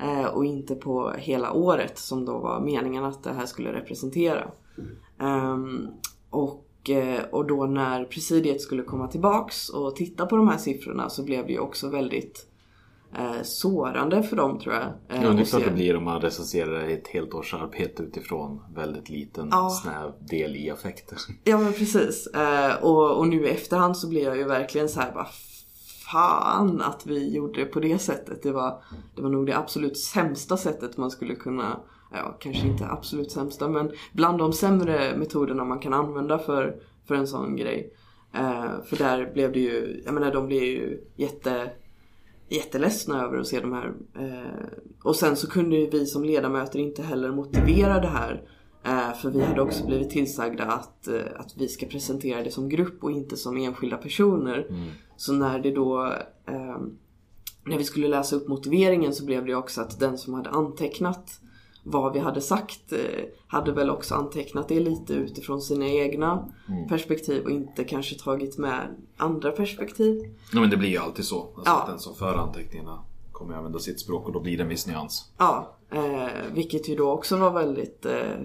eh, och inte på hela året som då var meningen att det här skulle representera. Ehm, och, eh, och då när presidiet skulle komma tillbaks och titta på de här siffrorna så blev det ju också väldigt eh, sårande för dem tror jag. Eh, Ja, det är klart det blir om man recenserar ett helt års arbete utifrån väldigt liten Ja. snäv del i affekter. Ja men precis. Eh, och, och nu i efterhand så blir jag ju verkligen så här bara Fan att vi gjorde det på det sättet. Det var, det var nog det absolut sämsta sättet man skulle kunna Ja, kanske inte absolut sämsta men bland de sämre metoderna man kan använda för, för en sån grej. Eh, för där blev det ju, jag menar de blev ju jätte jätteledsna över att se de här. Eh, och sen så kunde ju vi som ledamöter inte heller motivera det här. Eh, för vi hade också blivit tillsagda att, eh, att vi ska presentera det som grupp och inte som enskilda personer. Så när det då när vi skulle läsa upp motiveringen så blev det också att den som hade antecknat vad vi hade sagt eh, hade väl också antecknat det lite utifrån sina egna perspektiv och inte kanske tagit med andra perspektiv. Ja, men det blir ju alltid så. Alltså Ja. att den som för anteckningarna kommer att använda sitt språk och då blir det en viss nyans. Ja, eh, vilket ju då också var väldigt eh,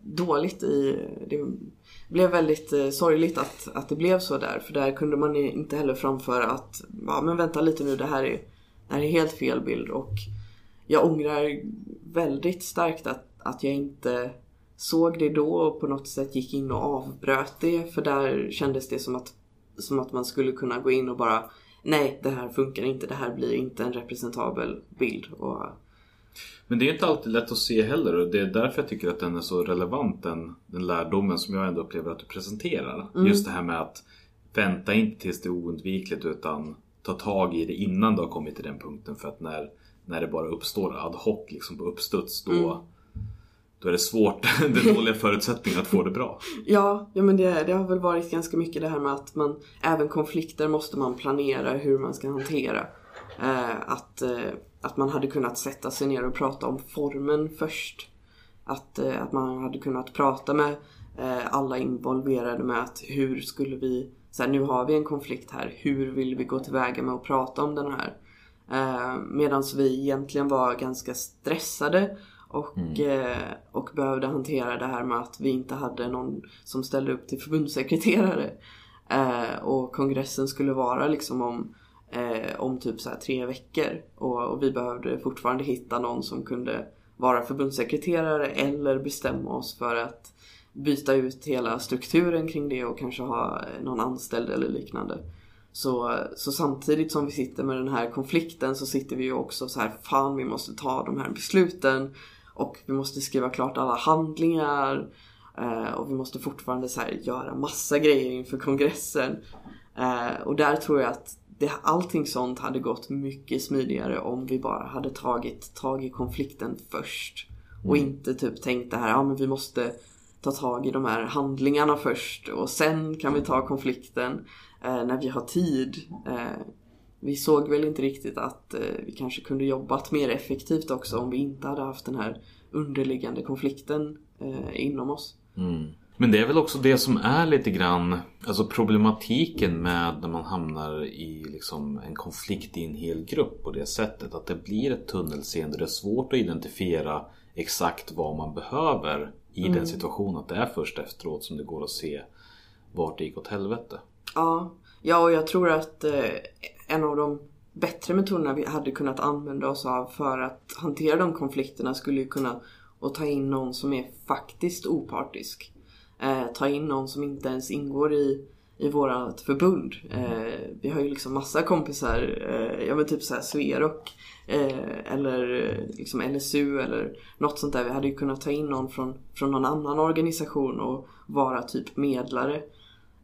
dåligt i... Det blev väldigt eh, sorgligt att, att det blev så där. För där kunde man inte heller framföra att ja, men vänta lite nu, det här är, det här är helt fel bild. Och jag ångrar väldigt starkt att, att jag inte såg det då och på något sätt gick in och avbröt det. För där kändes det som att, som att man skulle kunna gå in och bara Nej, det här funkar inte. Det här blir inte en representabel bild. Och Men det är inte alltid lätt att se heller och det är därför jag tycker att den är så relevant den, den lärdomen som jag ändå upplever att du presenterar. Just det här med att vänta inte tills det är oundvikligt utan ta tag i det innan du har kommit till den punkten för att när, när det bara uppstår ad hoc liksom på uppstuds då, då är det svårt, det är dåliga förutsättningar att få det bra. Ja, ja men det, det har väl varit ganska mycket det här med att man även konflikter måste man planera hur man ska hantera. Eh, att, eh, att man hade kunnat sätta sig ner och prata om formen först. Att, eh, att man hade kunnat prata med eh, alla involverade med att hur skulle vi, så här, nu har vi en konflikt här, hur vill vi gå tillväga med att prata om den här? Eh, Medan vi egentligen var ganska stressade och, eh, och behövde hantera det här med att vi inte hade någon som ställde upp till förbundssekreterare. Eh, och kongressen skulle vara liksom om, eh, om typ så tre veckor. Och, och vi behövde fortfarande hitta någon som kunde vara förbundssekreterare eller bestämma oss för att byta ut hela strukturen kring det och kanske ha någon anställd eller liknande. Så, så samtidigt som vi sitter med den här konflikten så sitter vi ju också så här, fan vi måste ta de här besluten och vi måste skriva klart alla handlingar eh, och vi måste fortfarande så här, göra massa grejer inför kongressen. Eh, och där tror jag att det, allting sånt hade gått mycket smidigare om vi bara hade tagit tag i konflikten först. Och inte typ tänkt det här, ja men vi måste ta tag i de här handlingarna först och sen kan vi ta konflikten när vi har tid. Eh, vi såg väl inte riktigt att eh, vi kanske kunde jobbat mer effektivt också om vi inte hade haft den här underliggande konflikten eh, inom oss. Men det är väl också det som är lite grann Alltså problematiken med när man hamnar i liksom en konflikt i en hel grupp på det sättet att det blir ett tunnelseende. Det är svårt att identifiera exakt vad man behöver i den situationen. Att det är först efteråt som det går att se vart det gick åt helvete. Ja, ja och jag tror att eh, en av de bättre metoderna vi hade kunnat använda oss av för att hantera de konflikterna skulle ju kunna att ta in någon som är faktiskt opartisk. Eh, ta in någon som inte ens ingår i, i vårat förbund. Eh, vi har ju liksom massa kompisar, eh, ja men typ såhär Sverok eh, eller eh, liksom LSU eller något sånt där. Vi hade ju kunnat ta in någon från, från någon annan organisation och vara typ medlare.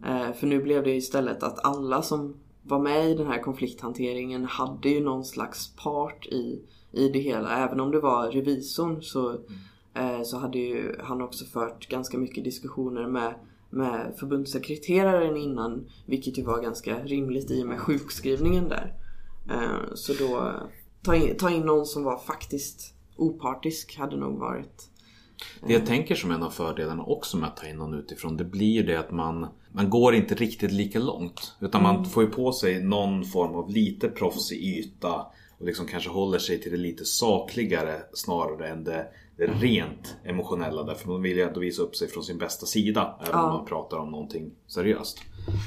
Eh, för nu blev det istället att alla som var med i den här konflikthanteringen hade ju någon slags part i, i det hela. Även om det var revisorn så, eh, så hade ju han också fört ganska mycket diskussioner med, med förbundssekreteraren innan. Vilket ju var ganska rimligt i och med sjukskrivningen där. Eh, så då ta in, ta in någon som var faktiskt opartisk hade nog varit det jag tänker som en av fördelarna också med att ta in någon utifrån det blir ju det att man Man går inte riktigt lika långt. Utan man får ju på sig någon form av lite proffsig yta Och liksom kanske håller sig till det lite sakligare snarare än det, det rent emotionella. Därför man vill ju ändå visa upp sig från sin bästa sida Även om man pratar om någonting seriöst.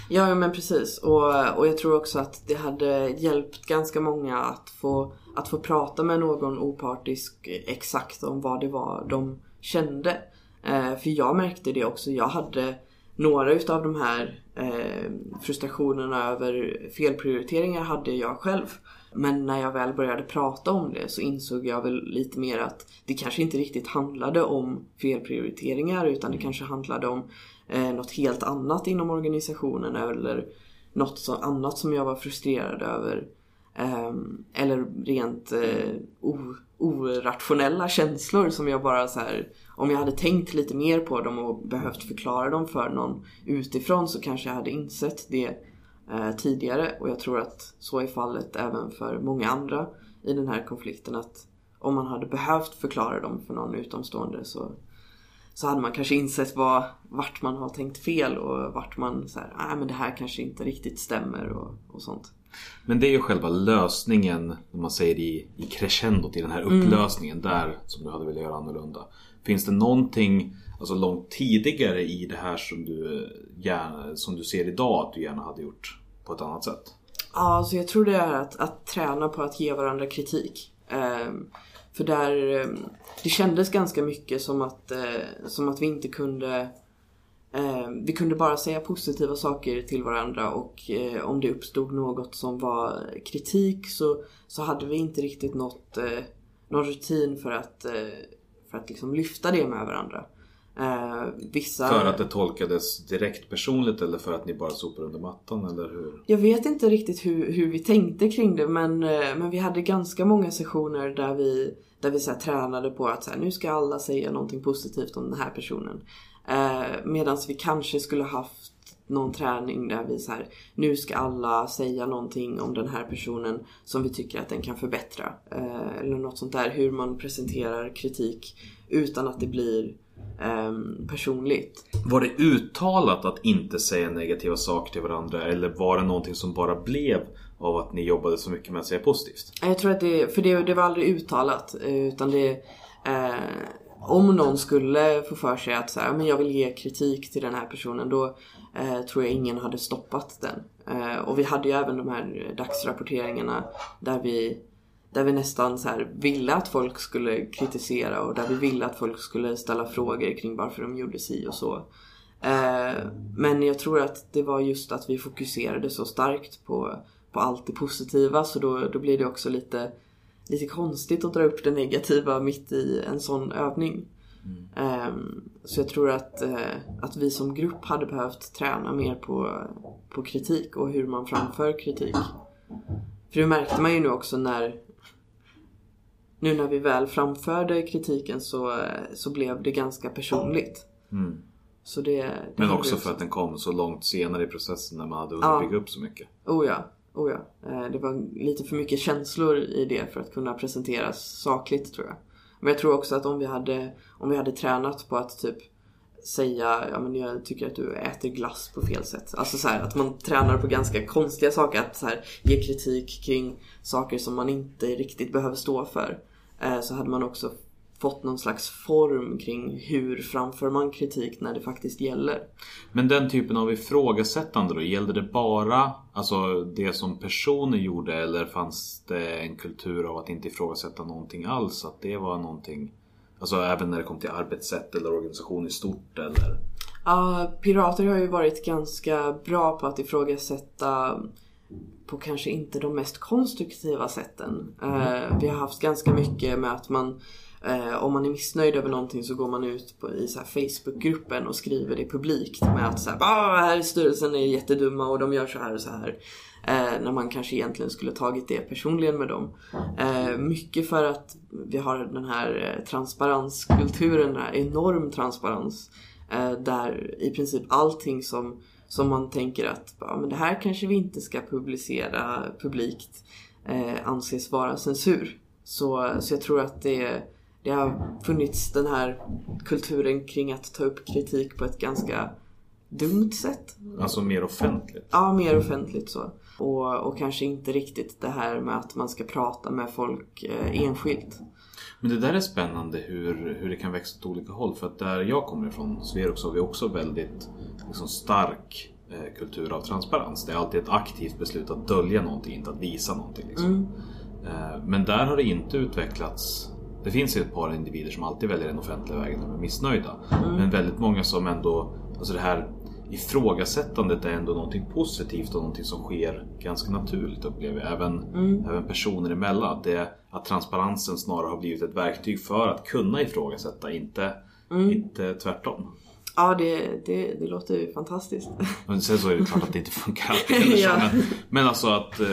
Ja, ja, men precis. Och, och jag tror också att det hade hjälpt ganska många att få, att få prata med någon opartisk exakt om vad det var de kände. Eh, för jag märkte det också. Jag hade några utav de här eh, frustrationerna över felprioriteringar hade jag själv. Men när jag väl började prata om det så insåg jag väl lite mer att det kanske inte riktigt handlade om felprioriteringar utan det kanske handlade om eh, något helt annat inom organisationen eller något så, annat som jag var frustrerad över. Ehm, eller rent eh, orationella känslor som jag bara så här om jag hade tänkt lite mer på dem och behövt förklara dem för någon utifrån så kanske jag hade insett det eh, tidigare och jag tror att så är fallet även för många andra i den här konflikten att om man hade behövt förklara dem för någon utomstående så, så hade man kanske insett vad, vart man har tänkt fel och vart man så här, nej men det här kanske inte riktigt stämmer och, och sånt. Men det är ju själva lösningen, när man säger i, i crescendot, i den här upplösningen där som du hade velat göra annorlunda. Finns det någonting alltså långt tidigare i det här som du, gärna, som du ser idag att du gärna hade gjort på ett annat sätt? Ja, alltså jag tror det är att, att träna på att ge varandra kritik. Ehm, för där, ehm, det kändes ganska mycket som att, eh, som att vi inte kunde vi kunde bara säga positiva saker till varandra och eh, om det uppstod något som var kritik så, så hade vi inte riktigt nått, eh, någon rutin för att, eh, för att liksom lyfta det med varandra. Eh, vissa... För att det tolkades direkt personligt eller för att ni bara sopar under mattan eller hur? Jag vet inte riktigt hur, hur vi tänkte kring det men, eh, men vi hade ganska många sessioner där vi, där vi så tränade på att så här, nu ska alla säga någonting positivt om den här personen. Eh, Medan vi kanske skulle haft någon träning där vi så här, nu ska alla säga någonting om den här personen som vi tycker att den kan förbättra. Eh, eller något sånt där, hur man presenterar kritik utan att det blir ehm, personligt. Var det uttalat att inte säga negativa saker till varandra eller var det någonting som bara blev av att ni jobbade så mycket med att säga positivt? Jag tror att det, för det, det var aldrig uttalat eh, utan det eh, om någon skulle få för sig att så här, men jag vill ge kritik till den här personen då eh, tror jag ingen hade stoppat den. Eh, och vi hade ju även de här dagsrapporteringarna där vi, där vi nästan så här ville att folk skulle kritisera och där vi ville att folk skulle ställa frågor kring varför de gjorde si och så. Eh, men jag tror att det var just att vi fokuserade så starkt på, på allt det positiva så då, då blir det också lite, lite konstigt att dra upp det negativa mitt i en sån övning. Ehm, så jag tror att, eh, att vi som grupp hade behövt träna mer på, på kritik och hur man framför kritik. För det märkte man ju nu också när nu när vi väl framförde kritiken så, så blev det ganska personligt. Så det, det Men också för att den kom så långt senare i processen när man hade Ja. hunnit bygga upp så mycket. Oh ja. Oh ja. Eh, det var lite för mycket känslor i det för att kunna presenteras sakligt tror jag. Men jag tror också att om vi hade, om vi hade tränat på att typ säga ja men jag tycker att du äter glass på fel sätt. Alltså så här, att man tränar på ganska konstiga saker. Att så här, ge kritik kring saker som man inte riktigt behöver stå för. Eh, så hade man också fått någon slags form kring hur framför man kritik när det faktiskt gäller. Men den typen av ifrågasättande då, gällde det bara alltså, det som personer gjorde eller fanns det en kultur av att inte ifrågasätta någonting alls? Att det var någonting, alltså även när det kom till arbetssätt eller organisation i stort eller? Ja, pirater har ju varit ganska bra på att ifrågasätta på kanske inte de mest konstruktiva sätten. Eh, vi har haft ganska mycket med att man eh, om man är missnöjd över någonting så går man ut på, i så här Facebookgruppen och skriver det publikt med att så här, ah, här i styrelsen är jättedumma och de gör så här och så här. Eh, när man kanske egentligen skulle tagit det personligen med dem. Eh, mycket för att vi har den här eh, transparenskulturen, den här enorm transparens. Eh, där i princip allting som, som man tänker att ja, men det här kanske vi inte ska publicera publikt eh, anses vara censur. Så, så jag tror att det, det har funnits den här kulturen kring att ta upp kritik på ett ganska dumt sätt. Alltså mer offentligt? Ja, mer offentligt så. Och, och kanske inte riktigt det här med att man ska prata med folk eh, enskilt. Men det där är spännande hur, hur det kan växa åt olika håll. För att där jag kommer ifrån, Sverok, så har vi också väldigt liksom, stark eh, kultur av transparens. Det är alltid ett aktivt beslut att dölja någonting, inte att visa någonting. Liksom. Eh, men där har det inte utvecklats det finns ju ett par individer som alltid väljer den offentliga vägen när de är missnöjda. Men väldigt många som ändå, alltså det här ifrågasättandet är ändå någonting positivt och någonting som sker ganska naturligt upplever jag. Även, även personer emellan. Att, det, att transparensen snarare har blivit ett verktyg för att kunna ifrågasätta, inte, inte tvärtom. Ja, det, det, det låter ju fantastiskt. Men sen så är det klart att det inte funkar alltid Ja. men, men alltså att, eh,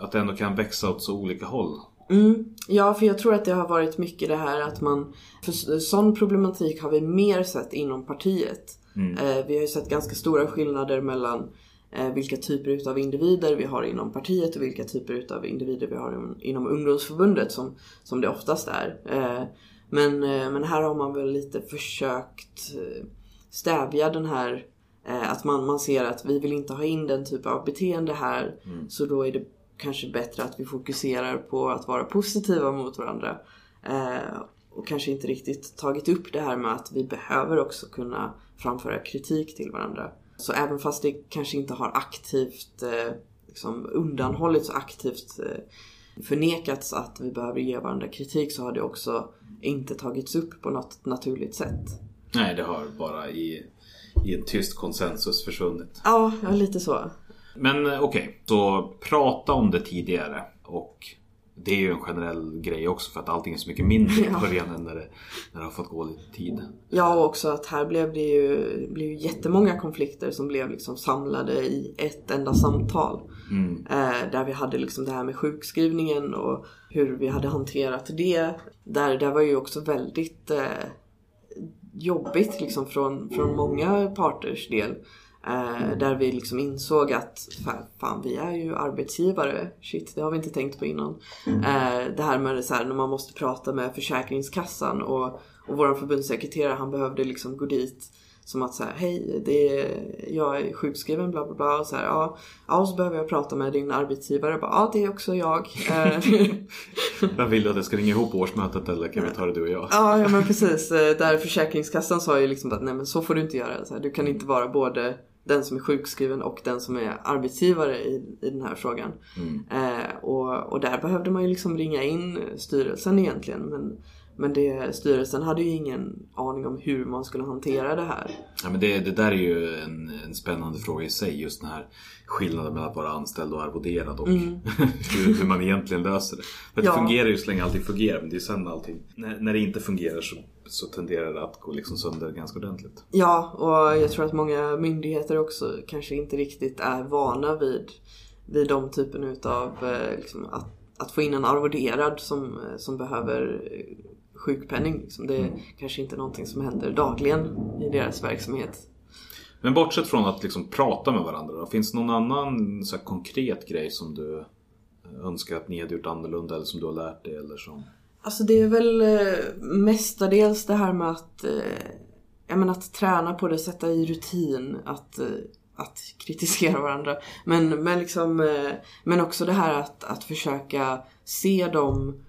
att det ändå kan växa åt så olika håll. Mm. Ja, för jag tror att det har varit mycket det här att man... För sån problematik har vi mer sett inom partiet. Eh, vi har ju sett ganska stora skillnader mellan eh, vilka typer utav individer vi har inom partiet och vilka typer utav individer vi har inom, inom ungdomsförbundet som, som det oftast är. Eh, men, men här har man väl lite försökt stävja den här att man, man ser att vi vill inte ha in den typen av beteende här. Så då är det kanske bättre att vi fokuserar på att vara positiva mot varandra. Eh, och kanske inte riktigt tagit upp det här med att vi behöver också kunna framföra kritik till varandra. Så även fast det kanske inte har aktivt eh, liksom undanhållits och aktivt eh, förnekats att vi behöver ge varandra kritik så har det också inte tagits upp på något naturligt sätt. Nej, det har bara i, i en tyst konsensus försvunnit. Ja, ja lite så. Men eh, okej, så prata om det tidigare. Och det är ju en generell grej också för att allting är så mycket mindre i Ja. början än när det, när det har fått gå lite tid. Ja, och också att här blev det ju, blev ju jättemånga konflikter som blev liksom samlade i ett enda samtal. Eh, där vi hade liksom det här med sjukskrivningen och hur vi hade hanterat det. Där, där var ju också väldigt eh, jobbigt liksom från, från många parters del. Eh, där vi liksom insåg att fan, fan vi är ju arbetsgivare. Shit, det har vi inte tänkt på innan. Eh, det här med det så här, när man måste prata med Försäkringskassan och, och vår förbundssekreterare han behövde liksom gå dit som att säga hej, det är, jag är sjukskriven bla bla bla. Och så här, ja, ja, och så behöver jag prata med din arbetsgivare. Bara, ja, det är också jag. Eh, Jag vill att jag ska ringa ihop årsmötet eller kan vi ta det du och jag? Ja, ja men precis. Eh, Där Försäkringskassan sa ju liksom att nej men så får du inte göra. Så här, du kan inte vara både den som är sjukskriven och den som är arbetsgivare i, i den här frågan. Eh, och, och där behövde man ju liksom ringa in styrelsen egentligen. Men, men det, styrelsen hade ju ingen aning om hur man skulle hantera det här. Ja, men det, det där är ju en, en spännande fråga i sig. Just den här skillnaden mellan att vara anställd och arvoderad och hur, hur man egentligen löser det. För Ja. det fungerar ju så länge allting fungerar. Men det är sen allting, när, när det inte fungerar så, så tenderar det att gå liksom sönder ganska ordentligt. Ja, och jag tror att många myndigheter också kanske inte riktigt är vana vid, vid de typen utav eh, liksom, att, att få in en arvoderad som, eh, som behöver eh, sjukpenning. Liksom. Det är kanske inte någonting som händer dagligen i deras verksamhet. Men bortsett från att liksom prata med varandra då, Finns det någon annan så konkret grej som du önskar att ni hade gjort annorlunda eller som du har lärt dig eller som? Alltså det är väl eh, mestadels det här med att, eh, jag menar, att träna på det, sätta i rutin, att, eh, att kritisera varandra. Men, men, liksom, men också det här att, att försöka se de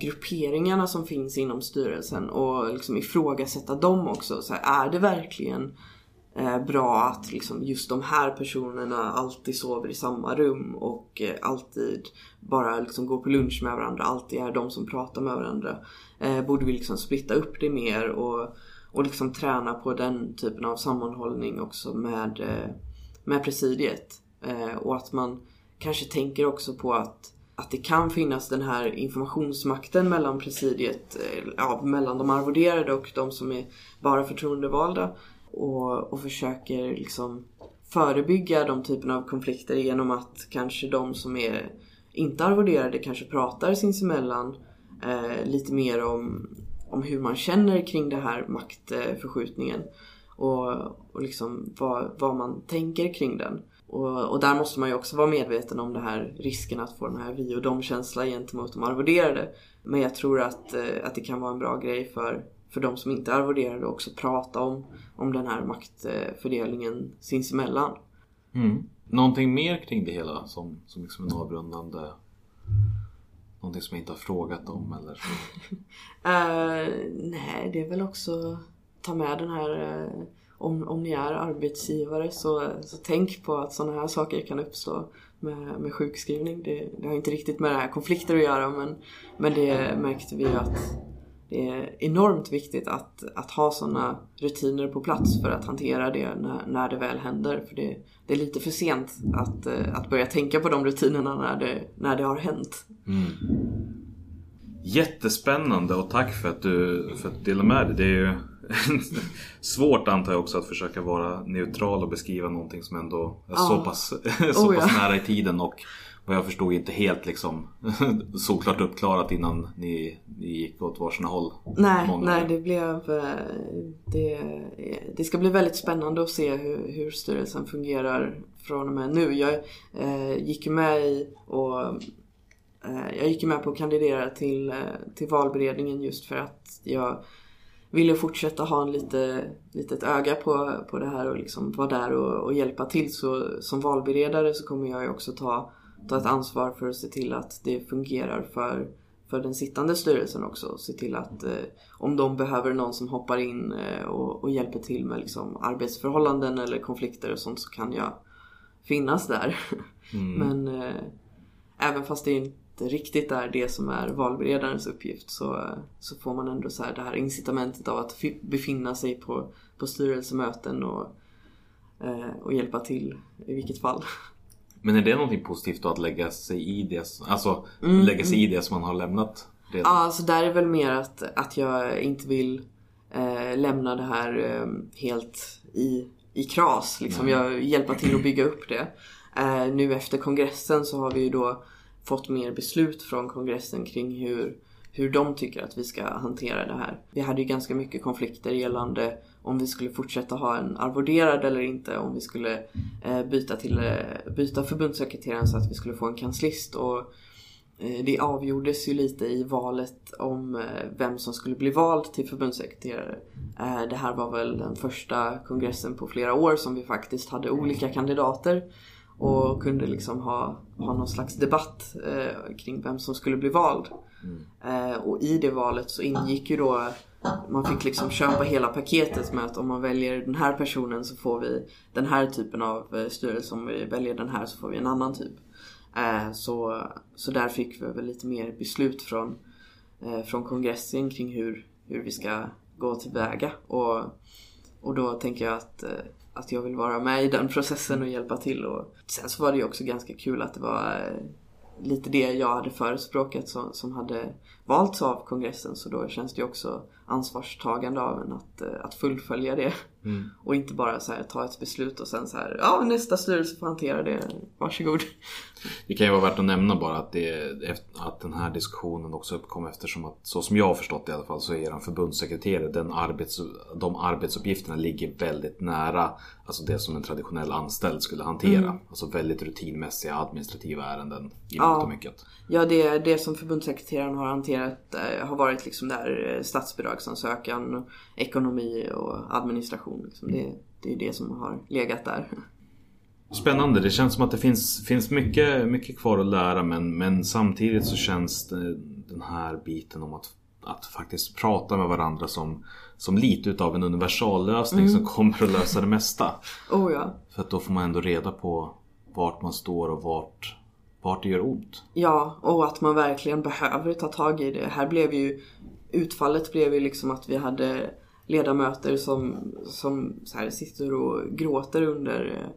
grupperingarna som finns inom styrelsen och liksom ifrågasätta dem också. Så här, är det verkligen eh, Eh, bra att liksom just de här personerna alltid sover i samma rum och eh, alltid bara liksom går på lunch med varandra, alltid är de som pratar med varandra. Eh, borde vi liksom splitta upp det mer och, och liksom träna på den typen av sammanhållning också med, eh, med presidiet. Eh, och att man kanske tänker också på att att det kan finnas den här informationsmakten mellan presidiet, eh, ja, mellan de arvoderade och de som är bara förtroendevalda och, och försöker liksom förebygga de typerna av konflikter genom att kanske de som är inte arvoderade kanske pratar sinsemellan eh, lite mer om, om hur man känner kring den här maktförskjutningen och, och liksom vad, vad man tänker kring den. Och, och, där måste man ju också vara medveten om det här risken att få den här vi och dom-känsla gentemot de arvoderade. Men jag tror att, eh, att det kan vara en bra grej för, för de som inte är arvoderade också prata om, om den här maktfördelningen sinsemellan. Mm. Någonting mer kring det hela som, som liksom en avrundande Någonting som jag inte har frågat om eller så? uh, nej, det är väl också ta med den här uh, om, om ni är arbetsgivare så, så tänk på att sådana här saker kan uppstå med, med sjukskrivning. Det, det har inte riktigt med det här konflikter att göra men, men det märkte vi ju att det är enormt viktigt att, att ha sådana rutiner på plats för att hantera det när, när det väl händer. För det, det är lite för sent att, att börja tänka på de rutinerna när det, när det har hänt. Mm. Jättespännande och tack för att du för att delade med dig. Det är ju svårt antar jag också att försöka vara neutral och beskriva någonting som ändå är Ja. så pass, så Oh, pass ja. nära i tiden och vad jag förstod inte helt liksom såklart uppklarat innan ni, ni gick åt varsina håll. Nej, Många nej det blev... eh, Det, det ska bli väldigt spännande att se hur, hur styrelsen fungerar från och med nu. Jag eh, gick med i och eh, jag gick med på att kandidera till, eh, till valberedningen just för att jag ville fortsätta ha en lite, litet öga på, på det här och liksom vara där och, och hjälpa till. Så som valberedare så kommer jag ju också ta, ta ett ansvar för att se till att det fungerar för, för den sittande styrelsen också. Se till att eh, om de behöver någon som hoppar in eh, och, och hjälper till med liksom, arbetsförhållanden eller konflikter och sånt så kan jag finnas där. Men eh, även fast det inte riktigt är det som är valberedarens uppgift så, så får man ändå så här det här incitamentet av att fi- befinna sig på, på styrelsemöten och, eh, och hjälpa till i vilket fall. Men är det någonting positivt då att lägga sig i det, alltså Mm, lägga sig i det som man har lämnat? redan? Ja, alltså där är väl mer att, att jag inte vill eh, lämna det här eh, helt i, i kras. Liksom. Jag hjälpa till att bygga upp det. Eh, nu efter kongressen så har vi ju då fått mer beslut från kongressen kring hur, hur de tycker att vi ska hantera det här. Vi hade ju ganska mycket konflikter gällande om vi skulle fortsätta ha en arvoderad eller inte. Om vi skulle eh, byta, till, eh, byta förbundssekreteraren så att vi skulle få en kanslist. Och Eh, Det avgjordes ju lite i valet om eh, vem som skulle bli vald till förbundssekreterare. Eh, Det här var väl den första kongressen på flera år som vi faktiskt hade olika kandidater och kunde liksom ha, ha någon slags debatt eh, kring vem som skulle bli vald. Mm. Eh, Och i det valet så ingick ju då man fick liksom köpa hela paketet med att om man väljer den här personen så får vi den här typen av eh, styrelse. Om vi väljer den här så får vi en annan typ. Eh, Så, så där fick vi väl lite mer beslut från, eh, från kongressen kring hur, hur vi ska gå tillväga. Och, och då tänker jag att, eh, att jag vill vara med i den processen och hjälpa till. Och sen så var det ju också ganska kul att det var eh, lite det jag hade förespråkat som, som hade valts av kongressen. Så då känns det ju också ansvarstagande av en att, eh, att fullfölja det. Och inte bara så här, ta ett beslut och sen så här, ja nästa styrelse får hantera det, varsågod. Det kan ju vara värt att nämna bara att, det, att den här diskussionen också uppkom eftersom att så som jag har förstått det i alla fall så är han förbundssekreterare. Den arbets, de arbetsuppgifterna ligger väldigt nära alltså det som en traditionell anställd skulle hantera. Alltså väldigt rutinmässiga administrativa ärenden i och mycket. Ja, det, det som förbundssekreteraren har hanterat eh, har varit liksom där eh, statsbidragsansökan, ekonomi och administration. Liksom. Det, det är det som har legat där. Spännande. Det känns som att det finns, finns mycket, mycket kvar att lära men, men samtidigt så känns det, den här biten om att, att faktiskt prata med varandra som, som lite utav en universallösning som kommer att lösa det mesta. Oh ja. För att då får man ändå reda på vart man står och vart, vart det gör ont. Ja, och att man verkligen behöver ta tag i det. Här blev ju utfallet blev ju liksom att vi hade ledamöter som, som så här sitter och gråter under,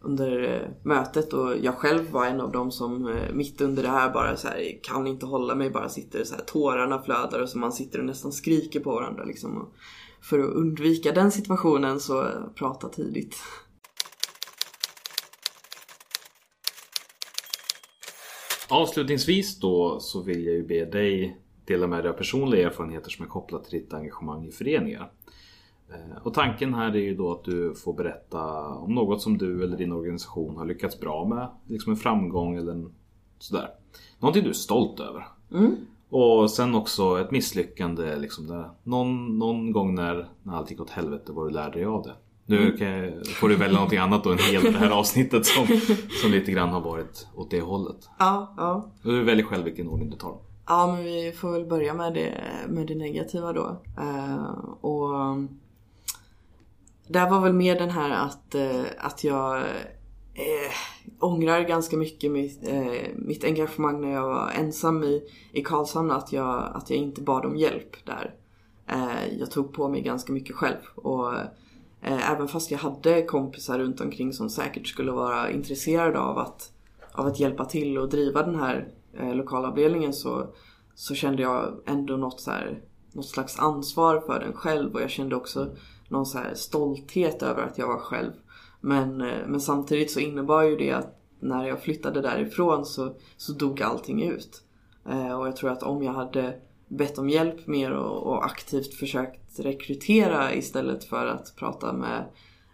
under eh, mötet och jag själv var en av dem som eh, mitt under det här bara så här kan inte hålla mig, bara sitter så här tårarna flödar och så man sitter och nästan skriker på varandra liksom. Och för att undvika den situationen så eh, prata tidigt. Avslutningsvis då så vill jag ju be dig dela med dig av personliga erfarenheter som är kopplat till ditt engagemang i föreningar. Eh, Och tanken här är ju då att du får berätta om något som du eller din organisation har lyckats bra med. Liksom en framgång eller en sådär. Någonting du är stolt över. Och sen också ett misslyckande liksom där. Någon, någon gång när, när allt gick åt helvete var du lärde dig av det. Nu kan jag, får du välja någonting annat då än helt det här avsnittet som, som lite grann har varit åt det hållet. Ja, ja. Och Du väljer själv vilken ordning du tar dem. Ja, men vi får väl börja med det, med det negativa då. Eh, och där var väl mer den här att, eh, att jag eh, ångrar ganska mycket mitt, eh, mitt engagemang när jag var ensam i, i Karlshamn. Att jag, att jag inte bad om hjälp där. Eh, jag tog på mig ganska mycket själv. Och eh, även fast jag hade kompisar runt omkring som säkert skulle vara intresserade av att, av att hjälpa till och driva den här eh, lokalavdelningen så, så kände jag ändå något, så här, något slags ansvar för den själv och jag kände också någon så här stolthet över att jag var själv. Men, eh, men samtidigt så innebar ju det att när jag flyttade därifrån så, så dog allting ut. Eh, och jag tror att om jag hade bett om hjälp mer och, och aktivt försökt rekrytera istället för att prata med,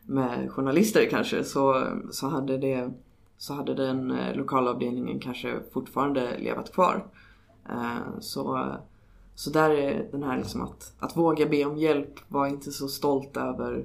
med journalister kanske så, så, hade det, så hade den eh, lokalavdelningen kanske fortfarande levat kvar. Eh, så, så där är den här liksom att, att våga be om hjälp, var inte så stolt över,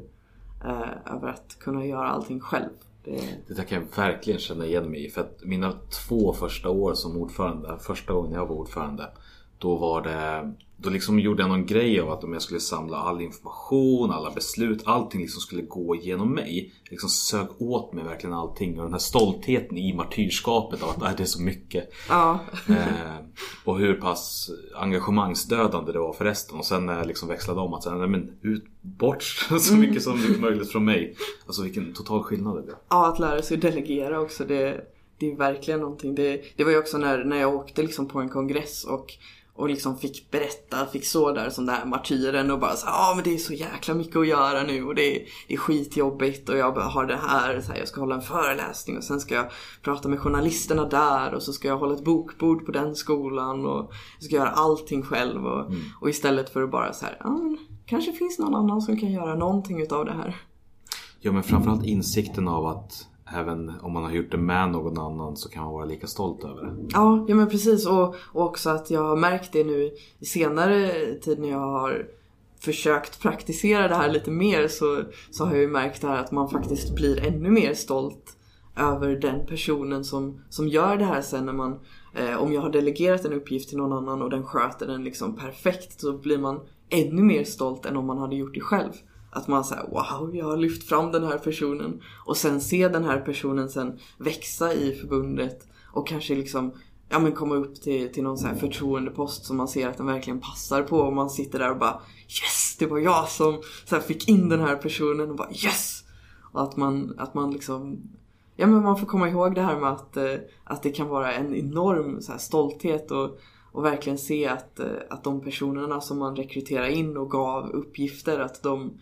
eh, över att kunna göra allting själv. Det, Det där kan jag verkligen känna igen mig i. För att mina två första år som ordförande, första gången jag var ordförande, då var det då liksom gjorde jag någon grej av att om jag skulle samla all information, alla beslut, allting liksom skulle gå genom mig. Jag liksom sög åt mig verkligen allting och den här stoltheten i martyrskapet av att äh, det är så mycket. ja, Eh, och hur pass engagemangsdödande det var för resten. Och sen när jag liksom växlade om att säga, nej men ut, bort så mycket som möjligt från mig. Alltså vilken total skillnad det blev. ja, att lära sig delegera också. Det, det är verkligen någonting. Det, det var ju också när, när jag åkte liksom på en kongress och och liksom fick berätta, fick stå där som den här martyren och bara så ja ah, men det är så jäkla mycket att göra nu och det är, det är skitjobbigt och jag har det här, så här, jag ska hålla en föreläsning och sen ska jag prata med journalisterna där och så ska jag hålla ett bokbord på den skolan och jag ska göra allting själv och, och istället för att bara så här, ja men kanske finns någon annan som kan göra någonting utav det här. Ja men framförallt insikten av att även om man har gjort det med någon annan så kan man vara lika stolt över det. Ja, ja men precis. Och, och också att jag har märkt det nu i senare tid när jag har försökt praktisera det här lite mer så, så har jag ju märkt det här att man faktiskt blir ännu mer stolt över den personen som, som gör det här sen när man eh, om jag har delegerat en uppgift till någon annan och den sköter den liksom perfekt så blir man ännu mer stolt än om man hade gjort det själv. Att man säger wow, jag har lyft fram den här personen. Och sen se den här personen sen växa i förbundet. Och kanske liksom ja, men komma upp till, till någon så här förtroendepost som man ser att den verkligen passar på. Och man sitter där och bara yes, det var jag som så här, fick in den här personen. Och bara yes! Och att man, att man liksom Ja men man får komma ihåg det här med att, eh, att det kan vara en enorm så här, stolthet och, och verkligen se att, eh, att de personerna som man rekryterar in och gav uppgifter att de,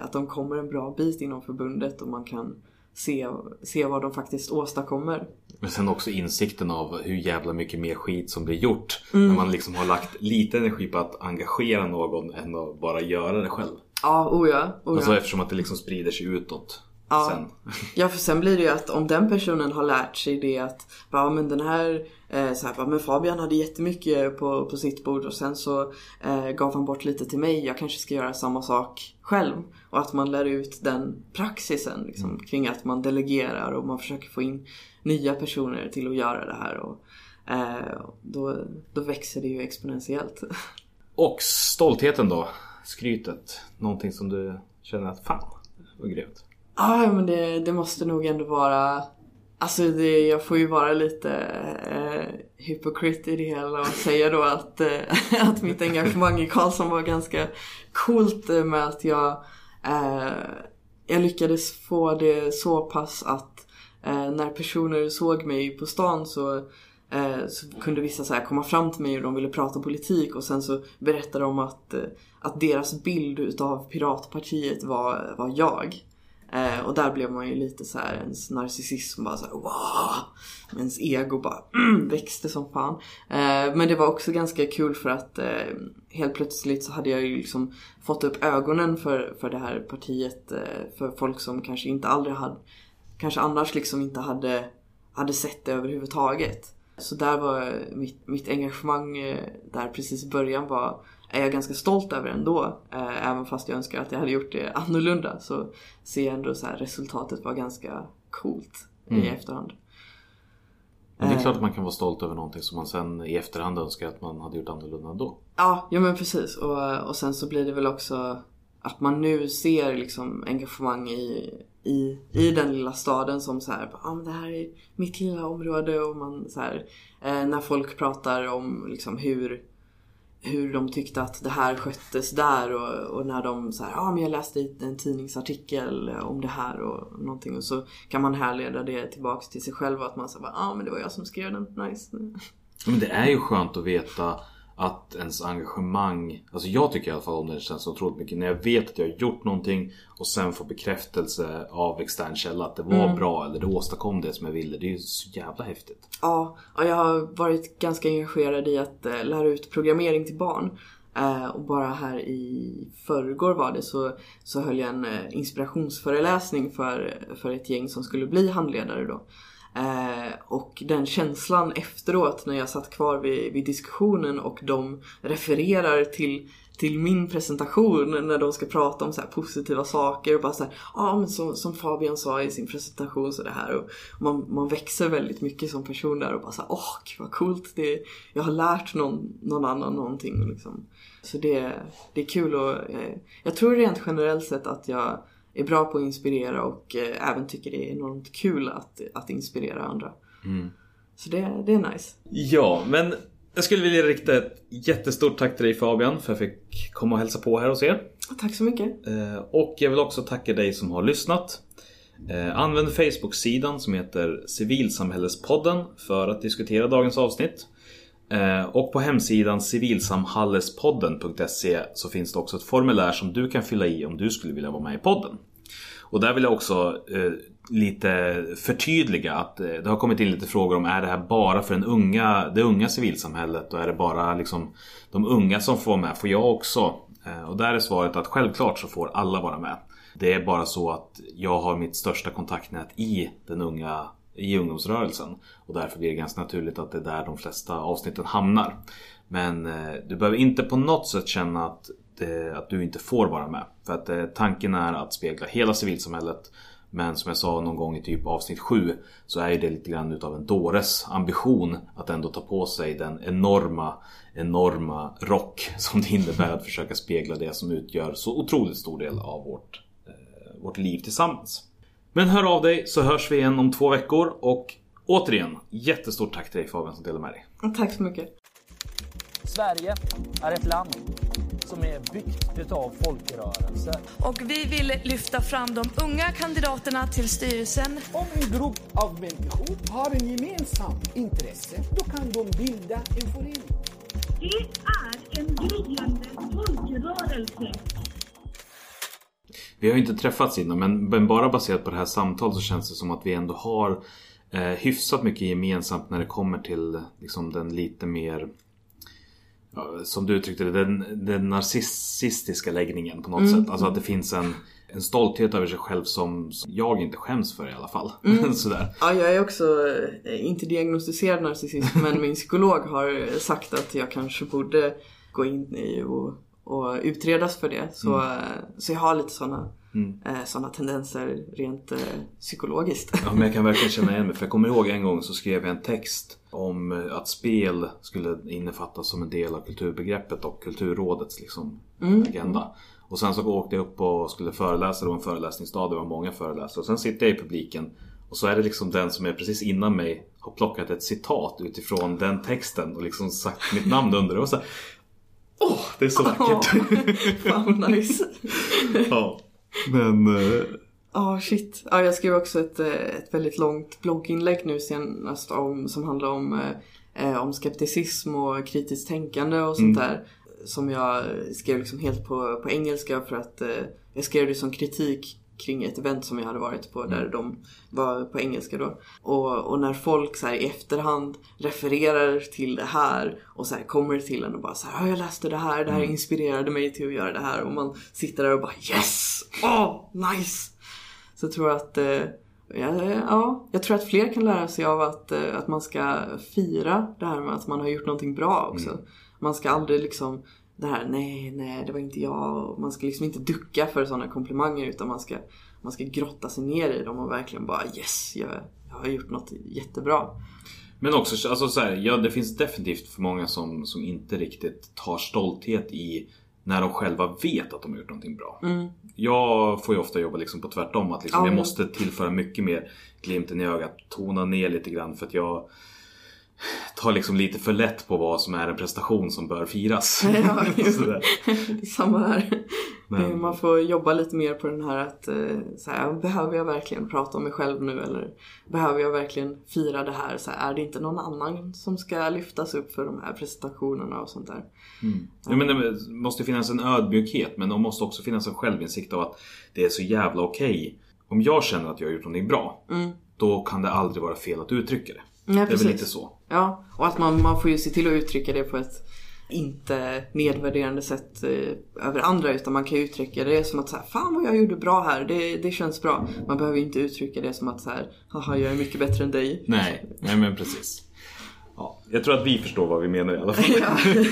att de kommer en bra bit inom förbundet och man kan se, se vad de faktiskt åstadkommer. Men sen också insikten av hur jävla mycket mer skit som blir gjort. När man liksom har lagt lite energi på att engagera någon än att bara göra det själv. Ja, oh ja. Oh. Alltså eftersom att det liksom sprider sig utåt. Ja. Sen. Ja för sen blir det ju att om den personen har lärt sig det att ja men den här, eh, så här bara, men Fabian hade jättemycket på, på sitt bord och sen så eh, gav han bort lite till mig, jag kanske ska göra samma sak själv. Och att man lär ut den praxisen liksom, kring att man delegerar och man försöker få in nya personer till att göra det här. Och, eh, då, då växer det ju exponentiellt. Och stoltheten då. Skrytet. Någonting som du känner att fan vad grymt. Ja, men det, det måste nog ändå vara... Alltså det, jag får ju vara lite eh, hypocrite i det hela och säga då att, eh, att mitt engagemang i Karlsson var ganska coolt eh, med att jag, eh, jag lyckades få det så pass att eh, när personer såg mig på stan så, eh, så kunde vissa så här komma fram till mig och de ville prata politik och sen så berättade de att, eh, att deras bild utav Piratpartiet var, var jag. Eh, och där blev man ju lite så här, ens narcissism bara såhär wow! Ens ego bara mm, växte som fan. Eh, men det var också ganska kul för att eh, helt plötsligt så hade jag ju liksom fått upp ögonen för, för det här partiet eh, för folk som kanske inte aldrig hade, kanske annars liksom inte hade, hade sett det överhuvudtaget. Så där var mitt, mitt engagemang eh, där precis i början var är jag ganska stolt över ändå. Eh, även fast jag önskar att jag hade gjort det annorlunda så ser jag ändå så här resultatet var ganska coolt Mm. i efterhand. Men det är Eh. klart att man kan vara stolt över någonting som man sen i efterhand önskar att man hade gjort annorlunda då. Ja, ja men precis. Och, och sen så blir det väl också att man nu ser liksom engagemang i, i, i den lilla staden som så här, ah, men det här är mitt lilla område och man så här, eh, när folk pratar om liksom hur hur de tyckte att det här sköttes där och, och när de så här, ja ah, men jag läste en tidningsartikel om det här och någonting och så kan man härleda det tillbaks till sig själv och att man säger ja ah, men det var jag som skrev den, nice. Men det är ju skönt att veta att ens engagemang, alltså jag tycker i alla fall om det känns så otroligt mycket. När jag vet att jag har gjort någonting och sen får bekräftelse av extern källa att det var bra eller det åstadkom det som jag ville. Det är ju så jävla häftigt. Ja, och jag har varit ganska engagerad i att eh, lära ut programmering till barn. Eh, och bara här i förrgår var det så, så höll jag en eh, inspirationsföreläsning för, för ett gäng som skulle bli handledare då. Eh, och den känslan efteråt när jag satt kvar vid, vid diskussionen och de refererar till, till min presentation när de ska prata om så här positiva saker och bara så här, ja men som, som Fabian sa i sin presentation så det här och man, man växer väldigt mycket som person där och bara så här, åh gud vad coolt det jag har lärt någon, någon annan någonting liksom. Så det, det är kul och eh, jag tror rent generellt sett att jag är bra på att inspirera och eh, även tycker det är enormt kul att, att inspirera andra. Så det, det är nice. Ja, men jag skulle vilja rikta ett jättestort tack till dig Fabian för att jag fick komma och hälsa på här hos er. Tack så mycket. Eh, Och jag vill också tacka dig som har lyssnat. Eh, Använd Facebook-sidan som heter Civilsamhällespodden för att diskutera dagens avsnitt. Eh, och på hemsidan civilsamhallespodden.se så finns det också ett formulär som du kan fylla i om du skulle vilja vara med i podden. Och där vill jag också eh, lite förtydliga att eh, det har kommit in lite frågor om är det här bara för den unga, det unga civilsamhället och är det bara liksom de unga som får vara med? Får jag också? Eh, och där är svaret att självklart så får alla vara med. Det är bara så att jag har mitt största kontaktnät i den unga i ungdomsrörelsen och därför blir det ganska naturligt att det är där de flesta avsnitten hamnar. Men eh, du behöver inte på något sätt känna att, det, att du inte får vara med. För att eh, tanken är att spegla hela civilsamhället. Men som jag sa någon gång i typ avsnitt 7 så är det lite grann utav en dåres ambition att ändå ta på sig den enorma, enorma rock som det innebär att försöka spegla det som utgör så otroligt stor del av vårt, eh, vårt liv tillsammans. Men hör av dig så hörs vi igen om två veckor och återigen jättestort tack till dig Fabian som delade med dig. Tack så mycket. Sverige är ett land som är byggt utav folkrörelser. Och vi vill lyfta fram de unga kandidaterna till styrelsen Om en grupp av människor har en gemensam intresse, då kan de bilda en förening. Det är en gryende folkrörelse. Vi har ju inte träffats innan men, bara baserat på det här samtalet så känns det som att vi ändå har eh, hyfsat mycket gemensamt när det kommer till liksom, den lite mer som du uttryckte det, den, den narcissistiska läggningen på något sätt. Alltså att det finns en, en stolthet över sig själv som, som jag inte skäms för i alla fall. Sådär. Ja, jag är också eh, inte diagnostiserad narcissist men min psykolog har sagt att jag kanske borde gå in i och, och utredas för det. Så, eh, så jag har lite sådana eh, såna tendenser rent eh, psykologiskt. Ja, men jag kan verkligen känna igen mig. För jag kommer ihåg en gång så skrev jag en text om att spel skulle innefattas som en del av kulturbegreppet och Kulturrådets liksom, agenda. Och sen så åkte jag upp och skulle föreläsa. Det var en föreläsningsdag. Det var många föreläsare. Och sen sitter jag i publiken. Och så är det liksom den som är precis innan mig har plockat ett citat utifrån den texten och liksom sagt mitt namn under. Och så här, Åh, det är så vackert! Fan vad nice. ja. Men... eh, Ja, shit. Ja, jag skrev också ett, eh, ett väldigt långt blogginlägg nu senast om, som handlar om, eh, om skepticism och kritiskt tänkande och sånt där. Som jag skrev liksom helt på, på engelska för att eh, jag skrev det som kritik kring ett event som jag hade varit på där de var på engelska då. Och, och när folk så här i efterhand refererar till det här och så kommer till en och bara så här, "Ja, jag läste det här, det här inspirerade mig till att göra det här och man sitter där och bara yes! Åh, nice! Så jag tror att eh, ja, ja, jag tror att fler kan lära sig av att, eh, att man ska fira det här med att man har gjort någonting bra också. Man ska aldrig liksom det här, nej, nej, det var inte jag. Man ska liksom inte ducka för sådana komplimanger utan man ska, man ska grotta sig ner i dem och verkligen bara yes, jag, jag har gjort något jättebra. Men också, alltså så här, ja det finns definitivt för många som, som inte riktigt tar stolthet i när de själva vet att de har gjort någonting bra. Jag får ju ofta jobba liksom på tvärtom. Att liksom Ja, jag ja. måste tillföra mycket mer glimten i ögat. Tona ner lite grann för att jag tar liksom lite för lätt på vad som är en prestation som bör firas. Ja. Det är samma här. Men- Man får jobba lite mer på den här att eh, så här, behöver jag verkligen prata om mig själv nu eller behöver jag verkligen fira det här? Så här är det inte någon annan som ska lyftas upp för de här presentationerna och sånt där? Ja, men det måste finnas en ödmjukhet men det måste också finnas en självinsikt av att det är så jävla okej. Om jag känner att jag har gjort någonting bra, då kan det aldrig vara fel att uttrycka det. Nej, det är väl lite så. Ja, och att man, man får ju se till att uttrycka det på ett inte nedvärderande sätt eh, över andra utan man kan uttrycka det som att så här, fan vad jag gjorde bra här, det, det känns bra. Man behöver inte uttrycka det som att så här, haha jag är mycket bättre än dig. Nej, nej men precis. Ja, jag tror att vi förstår vad vi menar i alla fall.